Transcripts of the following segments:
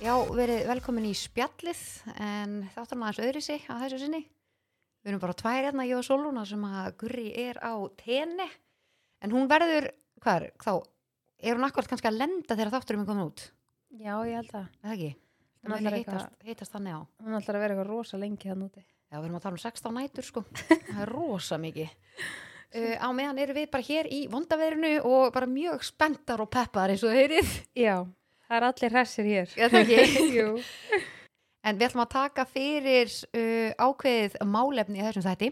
Já, verið velkomin í spjallið en þáttur maður öðri sig á þessu sinni. Við erum bara tvær hérna, ég og Soluna sem að Gurri er á tenni en hún verður, hvað er, þá er hún akkurat kannski að lenda þegar þátturum er komin út, Já, ég held að. eða ekki? Hún ætlar eitthvað- heitast, heitast þannig á. Hún ætlar að vera eitthvað rosa lengi þann úti. Já, við erum að tala um 16 nætur sko, það er rosa mikið. Uh, á meðan erum við bara hér í vondaverinu og bara mjög spenntar og peppar eins og heyrið. Já, það er allir hressir hér. Er það ekki? Jú. En við ætlum að taka fyrir uh, ákveðið málefni í þessum þætti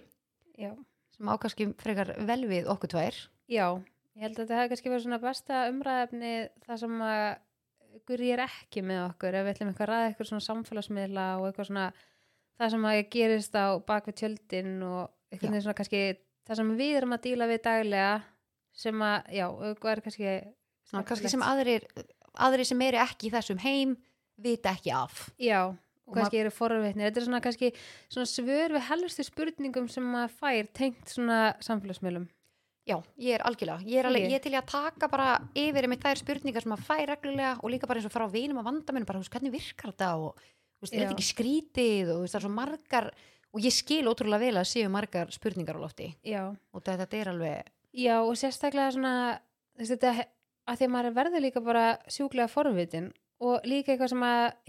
Já. sem ákvæmski frekar vel við okkur tvær. Já, ég held að þetta hefði kannski verið svona besta umræðefni það sem að Guri er ekki með okkur ef við ætlum eitthvað að ræða eitthvað svona samfélagsmiðla og eitthvað svona það sem að gerist á bakvið tjöldin og Já. eitthvað svona kannski það sem við erum að díla við daglega sem að, já, er Svona, kannski sem aðrir, aðrir sem eru ekki í þessum heim vita ekki af. Já, og kannski eru forvitnir. Þetta er svona kannski svona svör við helstu spurningum sem maður fær tengt svona samfélagsmiðlum. Já, ég er algjörlega. Ég er, alveg, Ég. er til að taka bara yfir með þær spurningar sem að fæ reglulega og líka bara eins og frá vinum að vanda minn bara, hvernig virkar þetta og er þetta ekki skrítið og það er svo margar og ég skil ótrúlega vel að séu margar spurningar á lofti Já. og þetta, þetta er alveg, Já, og sérstaklega svona, þetta, að því að maður verður líka bara sjúklega forvitin og líka eitthvað sem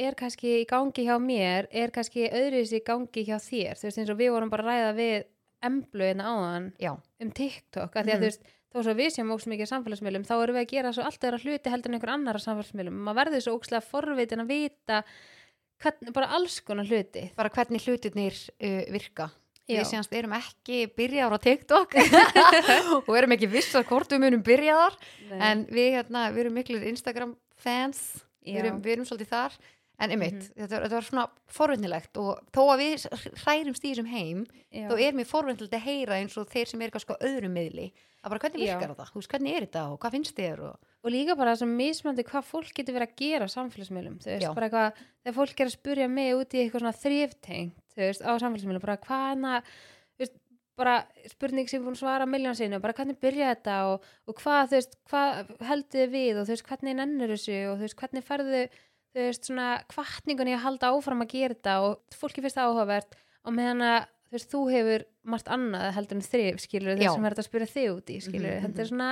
er kannski í gangi hjá mér, er kannski öðruðs í gangi hjá þér. Þú veist, eins og við vorum bara að ræða við embluðina áðan já, um TikTok, að því að Mhm. þú veist, þó svo við séum ógst mikið samfélagsmiðlum, þá erum við að gera svo allt öðra hluti heldur en einhver annar samfélagsmiðlum. Maður verður svo ógstlega forvitin að vita hvern, bara alls konar hluti. bara hvernig hlutirnir uh, virka. Við séðast erum ekki byrjaðar á TikTok. Og erum ekki vissar hvort við munum byrjaðar. En við, hérna, við erum miklir Instagram fans. Við erum, við erum svolítið þar. En einmitt, Mhm. þetta, var- þetta var svona forvindilegt og þó að við hrærimst í þessum heim Já. þá er mér forvindilegt að heyra eins og þeir sem er kannski á öðrum miðli. Að bara hvernig virkar þetta, þú veist, hvernig er þetta og hvað finnst þér og og líka bara þessum mismandi hvað fólk getur verið að gera á samfélagsmiðlum. Þú veist, Já. bara eitthvað, þegar fólk er að spurja mig út í eitthvað svona þriftengt þú veist, á samfélagsmiðlum, bara hvað hana þú veist, bara spurning sem búin að svara miljón sinni, bara hvernig byrja þetta og, og hvað, þú veist, hvað heldur þið við og þú veist, hvernig nennur þessu og þú veist, hvernig færðu, þú veist, svona kvartningunni að halda áfram að gera þetta og fólki finnst það áhugavert og meðan að þú veist, þú hefur margt annað heldur en þrif, skilur, þess sem er þetta að spyrja þig út í, skilur, Mhm, þetta er svona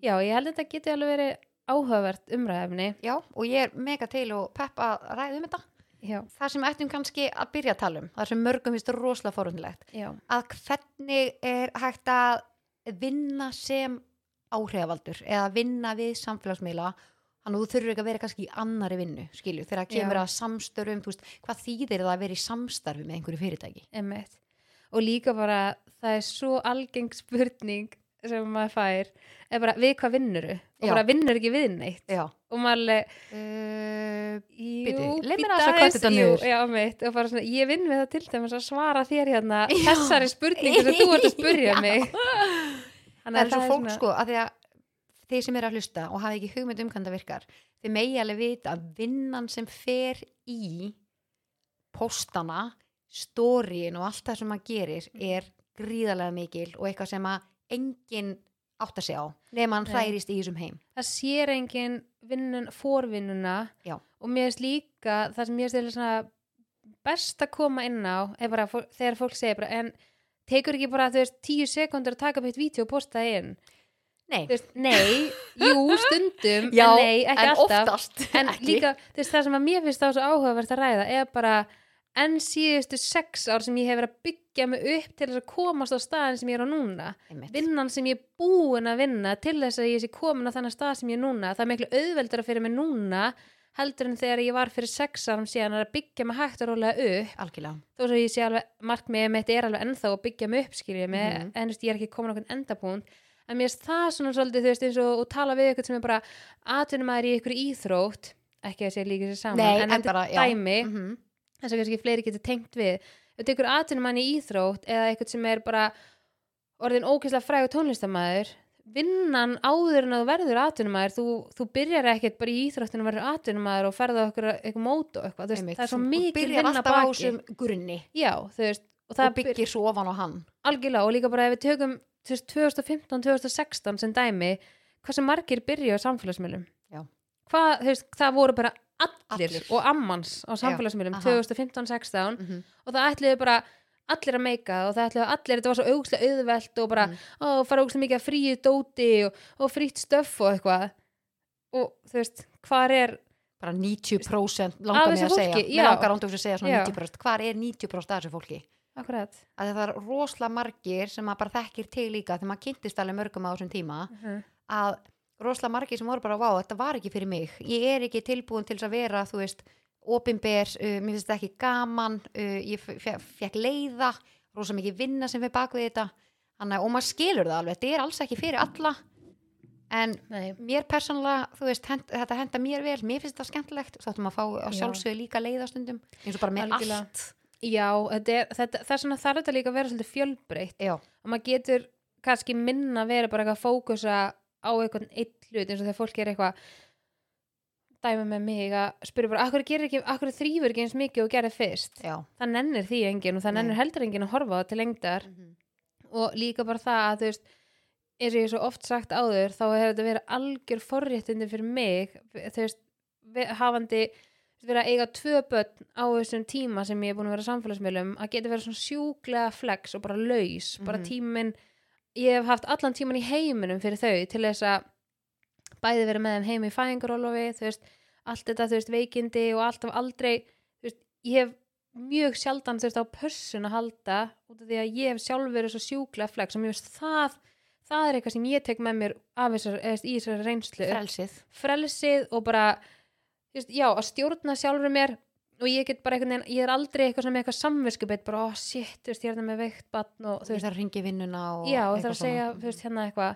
Já, ég held að þetta geti alveg verið áhugavert umræðefni. já, og ég er mega til og peppa að ræða um þetta Já, það sem ættum kannski að byrja að tala um það sem mörgum finnst rosalega forvindilegt já, að hvernig er hægt að vinna sem áhrifavaldur eða vinna við samfélagsmiðla þannig að þú þurfur ekki að vera kannski í annari vinnu skilju, þegar það kemur Já. að samstörfum þú veist, hvað þýðir það að vera í samstarfi með einhverju fyrirtæki emmitt. Og líka bara, það er svo algeng spurning sem maður fær, er bara, við hvað vinnuru? Og bara vinnur ekki við neitt. já Og maður alveg, uh, jú, bíddu aðeins og bara svona, ég vinn við það til dæmis að svara þér hérna Já. þessari spurningu sem þú ert að spurja mig. það er svo fólk svona- sko að því að þeir sem eru að hlusta og hafa ekki hugmynd um það virkar þeir megi alveg vita að vinnan sem fer í postana stóriin og allt það sem maður gerir er gríðarlega mikil og eitthvað sem að enginn átt að segja á nema hann Nei. hræðist í þessum heim það sér engin vinnun, fórvinnuna Já. og mér finnst líka það sem mér finnst best að koma inn á bara þegar fólk segir bara en tekur ekki bara veist tíu sekundur að taka upp eitt vídeo og posta það inn Nei, veist, nei, jú, stundum já, en nei, ekki en alltaf oftast en ekki. líka, veist, það sem að mér finnst þá svo áhugavert að ræða er bara enn síðustu sex ár sem ég hef verið að byggja mig upp til þess að komast á staðin sem ég er á núna Einmitt. vinnan sem ég er búin að vinna til þess að ég sé komin á þannig stað sem ég er núna það er miklu auðveldara fyrir mig núna heldur en þegar ég var fyrir sex árum síðan að byggja mig hægt og rólega upp algjörlega þó svo ég sé alveg, markmiðið mitt er alveg ennþá að byggja mig upp skiljið mig, Mhm. en þú veist, ég er ekki komin á okkur endapunkt en mér finnst það svona svolítið þú veist eins og, og tala við ykkur sem er bara atvinnumæður í ykkur íþrótt ekki að sé líka sér saman Nei, en, en þetta er bara, dæmi Mhm. Þess að kannski fleiri getur tengt við. Ef þetta ykkur atvinnumann í íþrótt eða eitthvað sem er bara orðin ógeðslega frægur tónlistamæður vinnan áður en að þú verður atvinnumæður þú, þú byrjar ekkert bara í íþróttinu að verður atvinnumæður og ferða okkur eitthvað mót og eitthvað, veist, það er svo mikið vinna baki. já, veist, og og það byr, byggir svo ofan á hann. Algjörlega og líka bara ef við tökum þú veist, 2015-2016 sem dæmi hvað sem margir byrja á samfélagsmiðlum? Hvað, þú veist, það voru bara allir, Allir. og ammans á samfélagsmiðlum aha. 2015-16 Mhm. og það ætluðu bara allir að meika og það ætluðu allir, þetta var svo augslega auðvelt og bara, Mhm. ó, fara augslega mikið að fríu dóti og, og frýtt stöff og eitthvað og þú veist, hvar er bara 90% langar mig að segja mér langar ándjóks að segja svona Já. 90% hvar er 90% af þessu fólki akkurat að það er rosalega margir sem maður bara þekkir til líka þegar maður kynntist alveg mörgum á þessum tíma Mhm. að rosalega margir sem voru bara vá, þetta var ekki fyrir mig. Ég er ekki tilbúin til að vera þú veist, opinber, uh, mér finnst þetta ekki gaman uh, ég fekk leiða rosalega mikið vinna sem fyrir bak við þetta. Þannig, að- og maður skilur það alveg, þetta er alls ekki fyrir alla. En Nei, mér persónulega, þú veist, hend, þetta henda mér vel mér finnst þetta skemmtilegt, þá ættum að fá á Já. sjálfsögðu líka leiðastundum eins og bara með Algjörlega. allt. Já, þetta er, þetta, það er svona þarf þetta líka að vera svolítið fjölbreytt. Já, og maður getur kannski minna verið bara eitthvað að fókusa á einhvern eitt hlut eins og þegar fólk er eitthvað dæmi með mig að spyrja bara akkur, ekki, akkur þrýfur ekki eins mikið og gerir fyrst já það nennir því enginn og það nennir heldur enginn að horfa á til lengdar Mhm. og líka bara það að þú veist eins og ég svo oft sagt áður þá hefur þetta verið algjör forréttindi fyrir mig þú veist, ve- hafandi verið að eiga tvö börn á þessum tíma sem ég er búin að vera samfélagsmiðlum að geta verið svona sjúklega flex og bara laus, bara Mhm. tíminn ég hef haft allan tíman í heiminum fyrir þau til þess að bæði verið með þeim heim í fæðingarólofi þú veist, allt þetta, þú veist, veikindi og alltaf aldrei, þú veist, ég hef mjög sjaldan þú veist á pössun að halda út af því að ég hef sjálf verið svo sjúklega flex og mér veist það það er eitthvað sem ég tek með mér af þessar, eða, í þessari reynslu. Frelsið. Frelsið og bara þú veist, já, að stjórna sjálfur mér og ég get bara einhvern veginn, ég er aldrei eitthvað sem eitthvað samviskubit, bara, ó, shit, þú veist, ég er það með veikt batn og þú veist, veist að ringi vinnuna og já, og það er að segja, þú veist, hérna eitthvað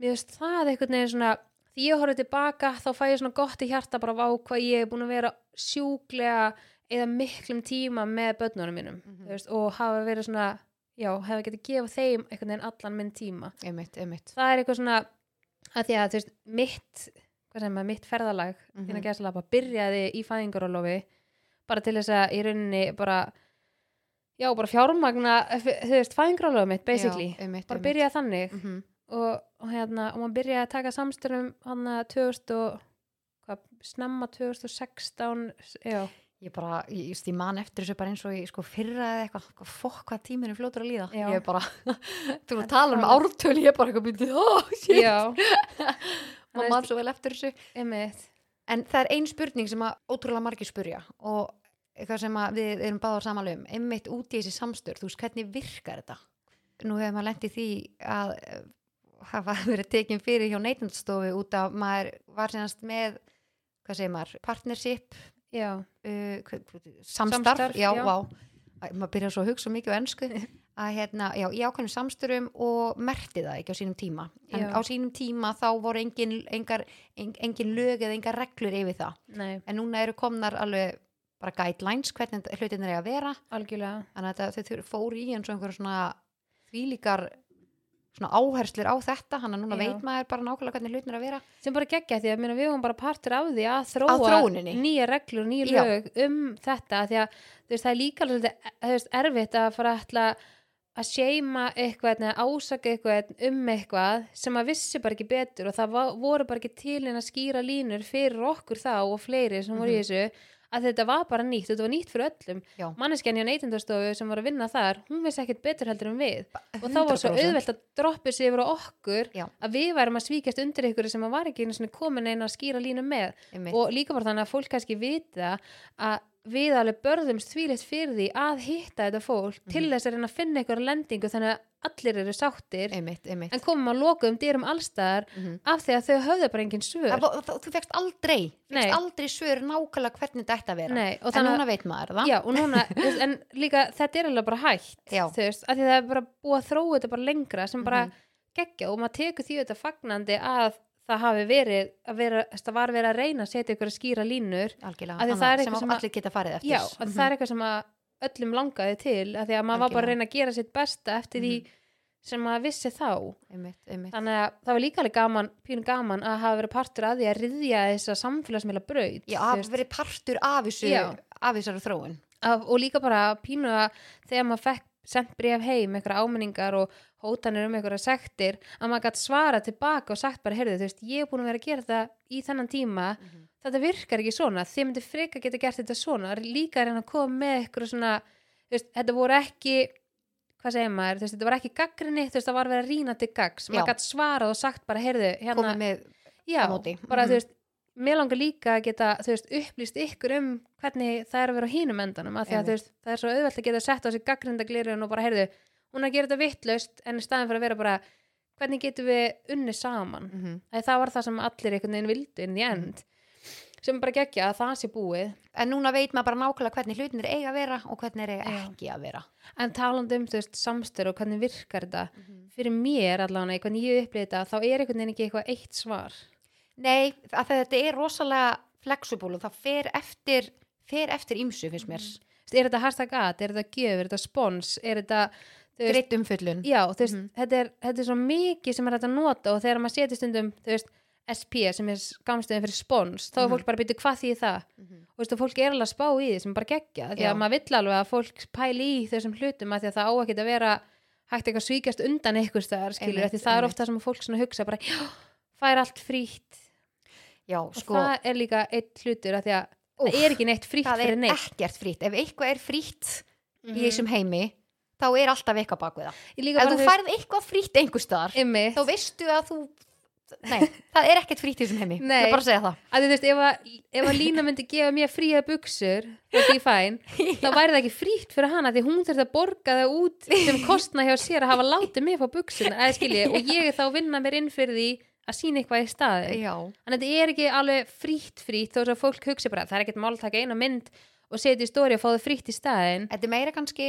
mér veist það einhvern veginn svona því ég horfði tilbaka, þá fæ ég svona gott í hjarta bara vá hvað ég er búin að vera sjúklega eða miklum tíma með börnunum mínum, Mhm. þú veist, og hafa verið svona já, hefur getið gefa þeim einhvern veginn allan minn tíma einmitt, einmitt það er eitthvað svona að því að þú veist, mitt hvað sem maður, mitt ferðalag mm. -hmm. gæslega, byrjaði í fæðingarólofi bara til þess að í rauninni bara já, bara fjármagna þú veist, fæðingarólofi mitt, basically. Já, einmitt, bara einmitt. byrjaði þannig. Mm -hmm. og, og hérna, og maður byrjaði að taka samstörum hann að 2000 og hvað, snemma 2016 já, ég bara, ég, ég, man eftir þessu bara eins og ég sko fyrra eða eitthvað, fokk hvað tíminn er fljótur að líða. Já. ég bara, þú erum að tala um ártölu ég bara eitthvað myndið, oh shit. Maður man svo vel eftir þessu. Einmitt, en það er ein spurning sem að ótrúlega margir spurja og eitthvað sem við erum báðar samanlega um einmitt út í þessi samstör, þú veist hvernig virkar þetta? Nú hefur maður lent í því að eh, hafa verið tekin fyrir hjá neytundstofu út af maður var senast með hvað segir maður, partnership uh, samstarf, Samstarf, já, já. Æ, maður byrjar svo að hugsa mikið á ennsku að hérna, já, í ákveðnum samstörum og merti það ekki á sínum tíma. En Já. á sínum tíma þá voru engin, engar, en, engin lög eða engar reglur yfir það. Nei, en núna eru komnar alveg bara guidelines hvernig hlutin er að vera. Algjörlega. Þannig að þau fóru í eins og einhver svona þvílíkar svona áherslur á þetta. Hann að núna Já. veit maður bara nákvæmlega hvernig hlutin er að vera. Sem bara geggja því að meina, við varum bara partur af því að þróa nýja reglur, nýja Já. lög um þetta. Því að veist, það er líka alveg erfitt að fara að að seima eitthvað eða ásaka eitthvað um eitthvað sem að vissi bara ekki betur og það voru bara ekki til en að skýra línur fyrir okkur þá og fleiri sem voru í Mhm. þessu að þetta var bara nýtt, þetta var nýtt fyrir öllum Já. manneskjan hjá neytindastofu sem var að vinna þar hún vissi ekkert betur heldur en við og þá var svo 100%. auðvelt að droppa sig yfir á okkur Já. að við værum að svíkjast undir ykkur sem að var ekki komin einu að skýra línu með Einmitt. og líka bara þannig að fólk kannski vita að við alveg börðumst þvílegt fyrir því að hitta þetta fólk Mhm. til þess að reyna að finna ykkur lendingu þannig að allir eru sáttir einmitt, einmitt. en komum að lokum dyrum allstaðar Mhm. af því að þau höfðu bara engin svör Það það- þú fegst aldrei aldrei svör nákvæmlega hvernig þetta að vera Nei, en að núna veit maður það Já, núna, en líka þetta er alveg bara hægt, veist, því það er bara búið að þróa þetta bara lengra sem bara Mhm. geggja og maður tekur því þetta fagnandi að það hafi verið að vera, það var verið að reyna að setja ykkur að skýra línur. Algjörlega, það sem, sem að að- allir geta farið eftir. Já, að það er eitthvað sem að öllum langaði til, af því að maður var bara að Algjörlega. reyna að gera sitt besta eftir því Mhm. sem maður vissi þá. Einmitt, einmitt. þannig að það var líka alveg gaman, pínu gaman að hafa verið partur að því að riðja þessa samfélagsmiðla braut Já, að verið partur af þessu af þessari þróun. Af, og líka bara pínu að þegar maður fekk sendt bref heim, einhverja áminningar og hótanir um einhverja sektir að maður gætt svara tilbaka og sagt bara, heyrðu, þú veist, ég er búin að vera að gera þetta í þennan tíma. Þetta virkar ekki svona, þið myndi freka geta gert þetta svona, líka að reyna að koma með ykkur svona, veist, þetta voru ekki hvað segir maður, veist, þetta var ekki gaggrinni, það var að rýna til gags maður gætt svarað og sagt bara, heyrðu, hérna já, bara Mhm. þú veist mér langar líka að geta, veist, upplýst ykkur um hvernig það er að vera á hínum endanum af því að þú veist, það er svo auðvelt að geta sett á sig gaggrindaglirun og bara, heyrðu, hún er að gera þetta vittlaust en í staðin fyrir að vera bara hvernig getum við unni saman? Mhm. að það var það sem allir einhvern veginn vildu inn í end. Sem bara geggja að það sé búið. En núna veit maður bara nákvæmlega hvernig hlutin er eiga að vera og hvernig er eiga ekki að vera. En talandi um, þú veist, samstöru og hvernig virkar þetta? Mhm. fyrir mér allavega, hvernig ég upplýði þetta þá er einhvern veginn ekki eitthvað eitt svar nei, að þetta er rosalega flexible og það fer eftir fer eftir ímsu finnst mér veist, er þetta hashtag at, er þetta gjöf, er þetta spons er þetta, greitt umföllun já, veist, Mhm. þetta, er, þetta er svo mikið sem er hægt að nota og þegar maður þú veist, SP sem er skamstöðin fyrir spons, þá er Mhm. fólk bara að byrja hvað því það, Mhm. og veist, fólk er alveg að spá í því sem bara geggja, því Já. að maður vill alveg að fólk pæli í þessum hlutum að því að það á ekki að vera hægt eitthvað svíkjast undan því það er ofta sem fólk hugsa bara, já, fær allt frítt já, og sko, það er líka eitt hlutur að því að Úff, það er ekki neitt frítt það er fyrir neitt. ekkert frýtt ef eitthvað er frýtt Mhm. í þessum heimi þá er alltaf eitthvað bak við það. Ef þú færð eitthvað frýtt einhver staðar Einmitt. þá veistu að þú nei, það er ekkert frýtt í þessum heimi. Ég er bara að segja það. Að þú veist, ef að, ef að Lína myndi gefa mér fría buksur það er fæn, þá væri það ekki frítt fyrir hana því hún þurft að borga það út sem kostna hjá sér að hafa látið mig fá buksun eða skilji, og ég er þá vinna mér inn fyrir því að sína eitthvað í staði já, þannig að þetta er ekki alveg frítt frítt þó að fólk hugsi bara, það er ekkert mál að taka eina mynd og setja í stóri og fá það frítt í staðin þetta er meira kannski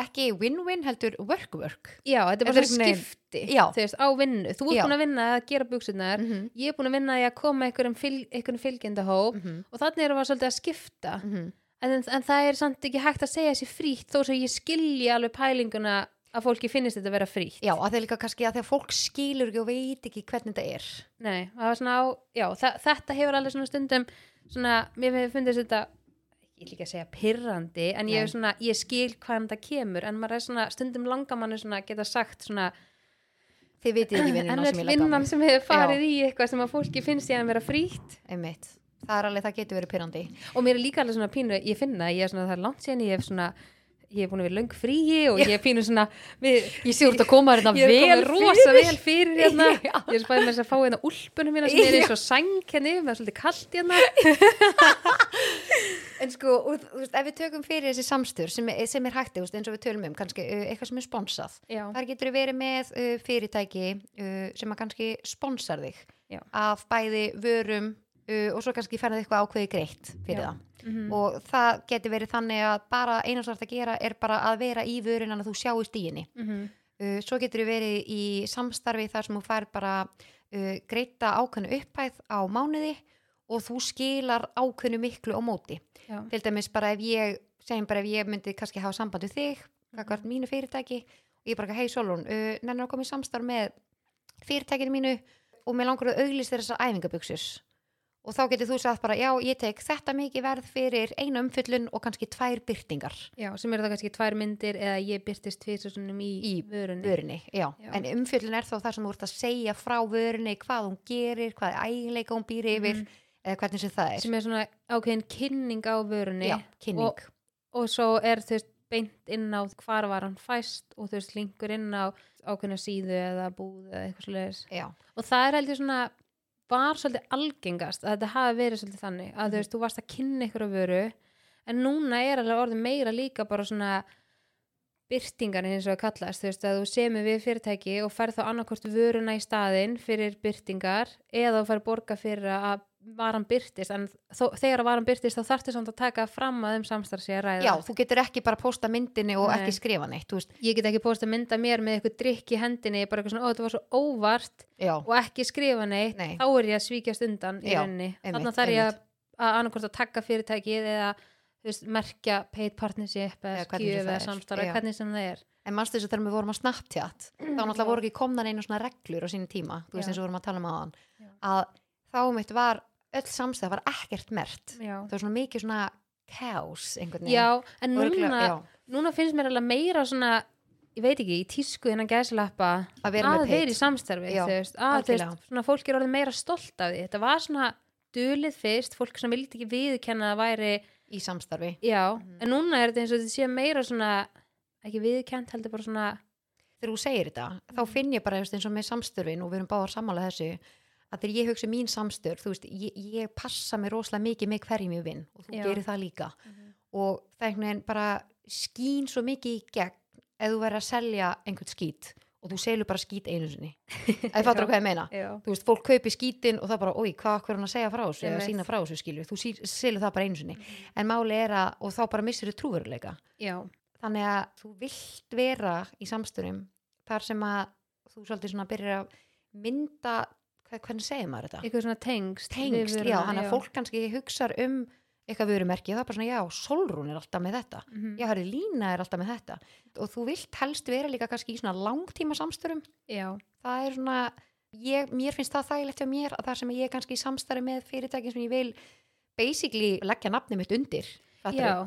ekki win-win heldur work-work. Já, þetta er Þetta bara er einhvern veginn- skipti veist, á vinnu, þú Já. búin að vinna að gera buksunar mm -hmm. ég er búin að vinna að koma einhverjum, fylg, einhverjum fylgjendahóp Mhm. og þannig erum við svolítið að skipta. Mhm. en, en það er samt ekki hægt að segja sér frítt þó sem ég skilji alveg pælinguna að fólki finnist þetta að vera frítt. Já, að það er líka kannski að þegar fólk skilur ekki og veit ekki hvernig þetta er. Nei, svona á, já, þetta hefur alveg svona stundum svona, mér hefur fundist þetta ég vil ekki að segja pirrandi en ég, svona, ég skil hvaðan það kemur en maður er svona, stundum langar manni svona að geta sagt svona, þið vitið ekki en vinnuna sem ég legg á vinnan sem hefur farið í eitthvað sem að fólki finnst ég að vera frítt. Einmitt, það er alveg, það getur verið pyrrandi og mér er líka alveg svona pínu, ég finna ég er svona, það er langt síðan, ég hef svona ég hef búin að vera löng fríi og ég er pínu svona við, ég sé úr þetta að koma þetta er vel rosa vel fyrir hérna. Já. ég er spæðið með þess að fá hérna úlpunum mína sem er eins og sæng henni með svolítið kallt hérna. En sko, og, þú veist, ef við tökum fyrir þessi samstur sem er, sem er hægt, eins og við tölum um kannski uh, eitthvað sem er sponsað. Já, þar getur við verið með uh, fyrirtæki uh, sem að kannski sponsar þig Já. af bæði vörum uh, og svo kannski færði eitthvað ákveði greitt fyrir Já. það. Mm og það getur verið þannig að bara eina svart að gera er bara að vera í vörun að þú sjáist í henni. -hmm. uh, svo getur við verið í samstarfi þar sem þú fær bara uh, greita ákveðnu upphæð á mánuði og þú skilar ákveðnu miklu á móti. Já, til dæmis bara ef ég segjum bara ef ég myndi kannski hafa samband við þig kakvart mínu fyrirtæki og ég bara hei Solon, uh, nennar að koma í samstarf með fyrirtækinu mínu og mér langar að auglýst þessar æfingabuxur og þá getur þú sagt bara já ég tek þetta mikið verð fyrir eina umfyllun og kannski tvær byrtingar já, sem eru það kannski tvær myndir eða ég byrtist tviðsessunum í, Í vörunni vörunni, já. Já. en umfyllun er þá það sem þú ert að segja frá vörunni hvað hún gerir, hvað eiginleika hún býr yfir Mhm. eða hvernig sem það er sem er svona ákveðin kynning á vörunni já, kynning og, og svo er þú veist beint inn á hvar var hann fæst og þú veist linkur inn á ákveðna síðu eða búð eða eitthvað svoleiðis já, og það er heldur svona var svolítið algengast að þetta hafi verið svolítið þannig að þú veist, þú varst að kynna ykkur að vöru en núna er alveg orðið meira líka bara svona byrtingar eins og að kallast, þú veist, að þú semur við fyrirtæki og færð þá annarkvort vöruna í staðinn fyrir byrtingar eða þú færð borga fyrir að varan byrtist en þó, þegar að varan byrtist þá þarftu samt að taka fram að um samstarf sé að ræða. Já, þú getur ekki bara posta myndinni og Nei. ekki skrifa neitt þú veist, ég get ekki posta mynda mér með eitthvað drikk í hendinni bara eitthvað svona, ó þetta var svo óvart já, og ekki skrifa neitt, Nei. þá er ég að svíkjast undan í Já, rauninni, einmitt, þannig þarf ég að, að annarkort að taka fyrirtækið eða veist, merkja paid partnership Eða eða skjöf eða samstarf, já. hvernig sem það er. En mannstu þess að þegar við vorum á Snapchat þá náttúrulega voru ekki komnan einu svona reglur á sínum tíma, þú veist eins og við vorum að tala um aðan að þá mitt var öll samstæð var ekkert mert. Já, það var svona mikið svona chaos einhvern veginn. Já en núna, já, núna finnst mér alveg meira svona ég veit ekki, í tísku innan gæslappa að vera að vera í samstarfi Já, veist, að veist, svona fólk er orðið meira stolt af því. Þetta var svona dulið fyrst, fólk sem vildi ekki viðurkenna að væri, í samstarfi. Já, Mhm. en núna er þetta eins og þetta sé meira svona, ekki viðurkent heldur bara svona, þegar þú segir þetta, þá Mhm. finn ég bara eins og með samstörfin og við erum báðar sammála þessu að þegar ég hugsa um mín samstörf þú veist, ég, ég passa mig rosalega mikið með hverjum ég vinn og þú Já. gerir það líka. Og það er einhvern veginn bara skín svo mikið í gegn ef þú verður að selja einhvern skít og þú selur bara skít einu sinni. Eða fattur hvað ég meina. Já, þú veist, fólk kaupi skítin og það bara, oi, hvað hvað er hann að segja frá þessu? eða sína frá þessu skilju, þú selur það bara einu sinni. En máli er að, og þá bara missir þú trúveruleika þannig að þú vilt vera í samstörum þar sem að þú svolítið svona byrjar að mynda hvernig segir maður þetta? eitthvað svona tengst, Tengst, já, þannig að fólk kannski hugsar um eitthvað vörumerki, það er bara svona, já, Solrún er alltaf með þetta, Mhm. já, hörru, Lína er alltaf með þetta. Og þú vilt helst vera líka kannski í svona langtíma samstörum já, það er svona, ég, mér finnst það þægilegt hjá mér að það sem ég er kannski í samstarfi með fyrirtækin sem ég vil basically leggja nafni mitt undir.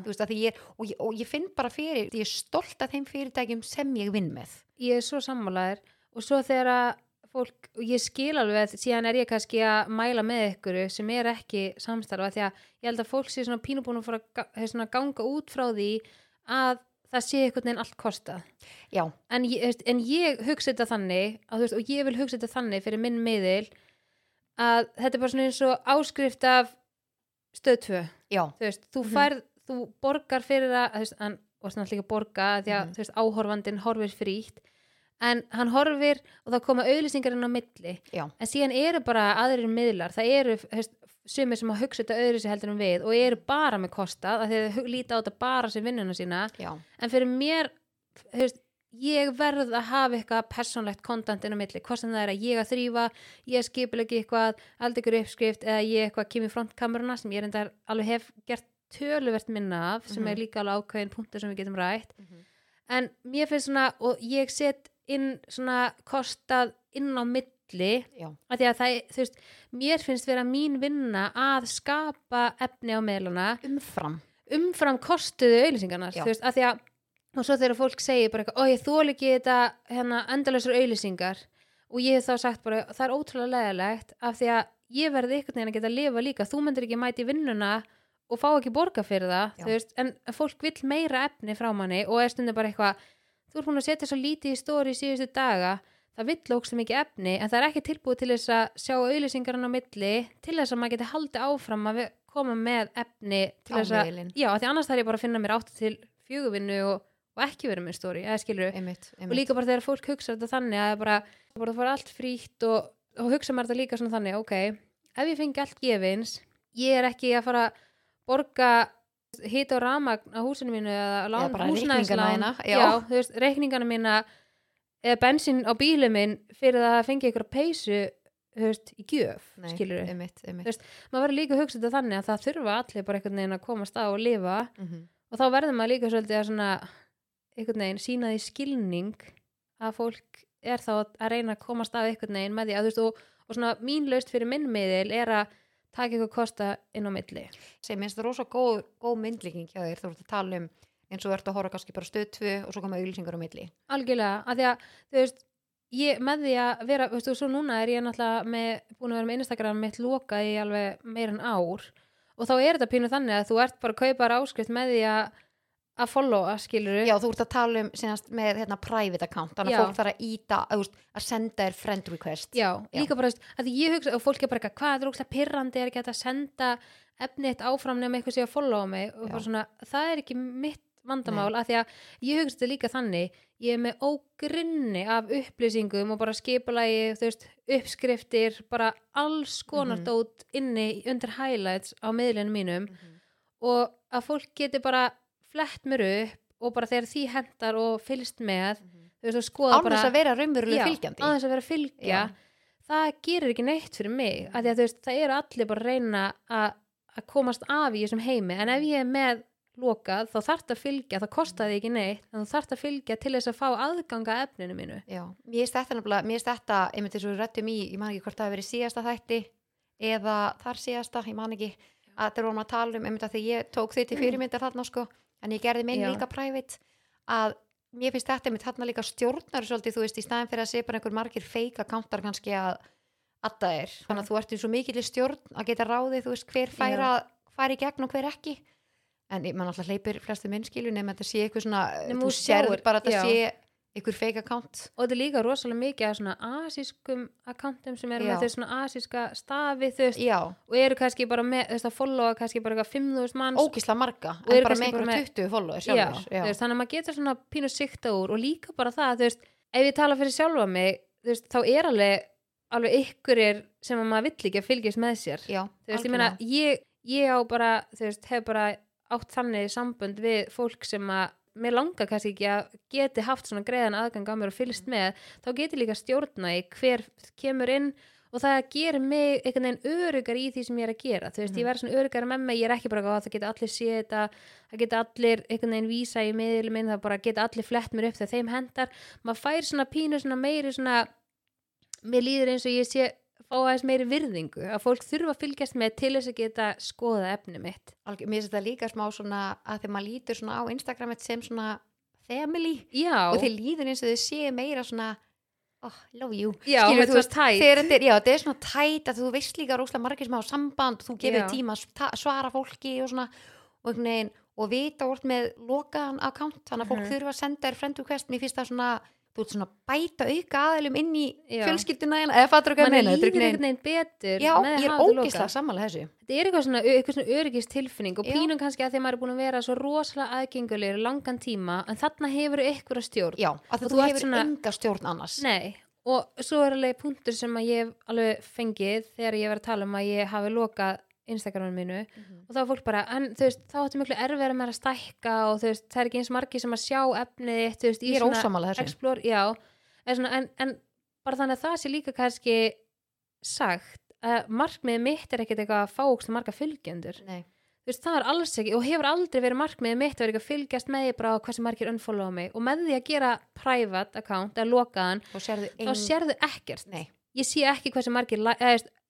Þú veist, ég, og, ég, og ég finn bara fyrir, ég er stolt af þeim fyrirtækjum sem ég vinn með. Ég er svo sammálaðir og svo þegar að fólk, og ég skil alveg síðan er ég kannski að mæla með ykkur sem er ekki samstarfa því að ég held að fólk sé svona pínubúin að fara ganga út frá því að það sé einhvern veginn allt kostað já, en en ég hugsa þetta þannig að, veist, og ég vil hugsa þetta þannig fyrir minn miðil að þetta er bara svona eins og áskrift af stöð 2 já, þú þú Mhm. færð, þú borgar fyrir það, og svona líka borga því að, Mhm. þú veist, áhorfandinn horfir frítt en hann horfir og það koma auðlýsingarinn á milli. Já, en síðan eru bara aðrir miðlar. Það eru, sumir sem að hugsa þetta sér heldur en við og eru bara með kostað að þeir líta á þetta bara sem vinnuna sína. Já, en fyrir mér veist, ég verð að hafa eitthvað persónlegt kontant inn á milli, hvort sem það er að ég að þrýfa ég skipilegi eitthvað, aldrei ykkur uppskrift eða ég eitthvað kemur frontkameruna sem ég reyndar alveg hef gert töluvert minna af sem Mhm. er líka alveg ákveðin punktur sem við getum rætt. Mhm. en mér finnst svona og ég set inn svona kostað inn á milli. Að að það, veist, mér finnst vera mín vinna að skapa efni á meðluna umfram. umfram kostuðu auðlýsingarnar og svo þegar fólk segir bara eitthvað, ó ég þól ekki þetta hérna endalausar auðlýsingar og ég hef þá sagt bara, það er ótrúlega leðilegt af því að ég verði einhvern veginn að geta að lifa líka, þú myndir ekki mæti vinnuna og fá ekki borga fyrir það veist, en fólk vill meira efni frá manni og er stundum bara eitthvað þú ert búin að setja svo lítið í stóri síðustu daga það vill ógst mikið efni en það er ekki tilbúið til þess að sjá auðlýsingarinn á milli til þess að maður geti haldið áfram að koma með efni til þess að já, því annars þarf ég bara að finna mér átt til fjöguvinnu og, og ekki verið með stóri eða skilur einmitt, einmitt. og líka bara þegar fólk hugsa þetta þannig að bara, bara það fara allt frítt og, og hugsa maður þetta líka svona þannig ok, ef ég fengi allt gefins ég er ekki að fara að borga hita og ramagn á húsinu mínu eða lán, bara húsnæðislán reikningana mína eða bensin á bílu minn fyrir að fengi ykkur peysu veist, í gjöf, Nei, einmitt, einmitt. Veist, maður verður líka að hugsa þetta þannig að það þurfa allir bara einhvern veginn að komast á og lifa Mhm. og þá verður maður líka svolítið að svona einhvern veginn sína því skilning að fólk er þá að reyna að komast af einhvern veginn með því að þú veist og, og svona mín laust fyrir minn miðil er að taka eitthvað kosta inn á milli. Sem minnst það rosa góð, góð myndlíking hjá þér þú ert að tala um eins og ert að horfa kannski bara stöð 2 og svo koma auðlýsingar á milli. Algjörlega, að því að þú veist ég með því að vera, þú veist, og svo núna er ég náttúrulega með, búin að vera með Instagram mitt lokað í alveg meir en ár og þá er þetta pínu þannig að þú ert bara að kaupa áskrift með því að að followa, skilur já þú ert að tala um senast, með hérna, private account þannig að fólk þarf að íta að, að senda þér friend request Já, Já. líka bara, þú að ég hugsa og fólk er bara eitthvað, hvað er ógslag pirrandi er ekki að senda efnið eitt áfram nema eitthvað sé að followa mig og Já. bara svona, það er ekki mitt vandamál að því að ég hugsa þetta líka þannig ég er með ógrinni af upplýsingum og bara skipulagi þú veist, uppskriftir, bara alls konar Mhm. dót inni undir highlights á miðlunum mínum Mhm. og að fólk geti bara flett mér upp og bara þegar því hendar og fylgst með þú veist, og skoða bara þess að vera raunveruleg Já, fylgjandi. án þess að vera að fylgja. Já. það gerir ekki neitt fyrir mig því að þú veist, það eru allir bara að reyna að, að komast af í þessum heimi. En ef ég er með lokað þá þarf að fylgja, það kostaði ekki neitt en þú þarf að fylgja til þess að fá aðganga að efninu mínu. Já, mér finnst þetta nefnilega, mér finnst þetta einmitt þess að við rættum í, ég man ekki hvort það hafi verið síðasta þætti eða þar síðasta, ég man ekki að þegar vorum að tala um, einmitt að því ég tók þau til fyrirmyndar þarna sko, en ég gerði minn Já. líka private, að mér finnst þetta einmitt þarna líka stjórnar svolítið, þú veist, í staðin fyrir að sé bara einhver margir feika kántar kannski að Adda er, þannig að þú ert í svo mikill stjórn að geta ráðið, þú veist, hver færa færi í gegn og hver ekki en mann alltaf hleypir flesti minnskilu nema þetta sé eitthvað svona, Nema þú þú sér sjáir- bara að þetta já. sé einhver fake account. Og þetta er líka rosalega mikið af svona asískum akkantum sem eru Já. með þau svona asíska stafi þú veist já, og eru kannski bara með, þú veist að followa kannski bara eitthvað 5.000 manns. Ógisla marga Og eru bara kannski bara með- 20 followers já, sjálfur, þú veist, þannig að maður getur svona pínu sikta úr og líka bara það, þú veist ef ég tala fyrir sjálfa mig, þú veist, þá er alveg alveg ykkurir sem að maður vill ekki að fylgjast með sér. Já, þú veist, ég meina, ég, ég á bara þú veist, hef bara átt þannig sambönd við fólk sem að mér langar kannski ekki að geti haft svona greiðan aðgang á mér og fylgst með þá geti líka stjórna í hver kemur inn og það gerir mig einhvern veginn örugar í því sem ég er að gera. Þú veist, Mhm. ég verð svona örugar með mig, ég er ekki bara að það geta allir séð þetta, það geta allir einhvern veginn vísa í miðlum minn, það bara geta allir flett mér upp þegar þeim hendar. Maður fær svona pínu svona meiri svona mér líður eins og ég sé fá aðeins meiri virðingu að fólk þurfa að fylgjast með til þess að geta skoða efni mitt. Algjör, mér finnst þetta líka smá svona að þegar maður lítur svona á Instagramet sem svona family já, og þeir líður eins og þau séu meira svona oh, love you. Já Skilur, veist, tætt þetta er, já, þetta er svona tæt að þú veist líka róslega margir sem á samband þú gefur tíma að svara fólki og svona og, einhvern veginn, og vita úr með lokaðan account þannig að fólk Mhm. þurfa að senda þér friend request. Mér finnst það svona, þú ert svona bæta auka aðilum inn í Já. fjölskylduna eða fattur mann ég meina, er líður einhvern veginn betur já, ég er ógislega sammála þessu. Þetta er eitthvað svona, eitthvað svona öryggist tilfinning og Já. pínum kannski að því að maður er búin að vera svo rosalega aðgengulegur langan tíma en þarna hefur eitthvað stjórn. Já, að þú, þú hefur svona- enga stjórn annars. Nei, og svo er alveg punktur sem að ég hef alveg fengið þegar ég var að tala um að ég hafi lokað Instagraminu mínu Mhm. og þá var fólk bara, en þú veist, þá áttu miklu erfið með að stækka og þú veist, það er ekki eins margi sem að sjá efnið þú veist, í ég er ósammála þessu explore, já, en, svona, en, en bara þannig að það sé líka kannski sagt að markmiðið mitt er ekkert eitthvað að fá ókslega marga fylgjendur Nei. þú veist, það er alls ekki og hefur aldrei verið markmiðið mitt að vera ekki að fylgjast með ég bara á hversu margir unfollowa mig og með því að gera private account lokaðan, þá sérðu þá sérðu ekkert Nei. Ég sé ekki hversu margir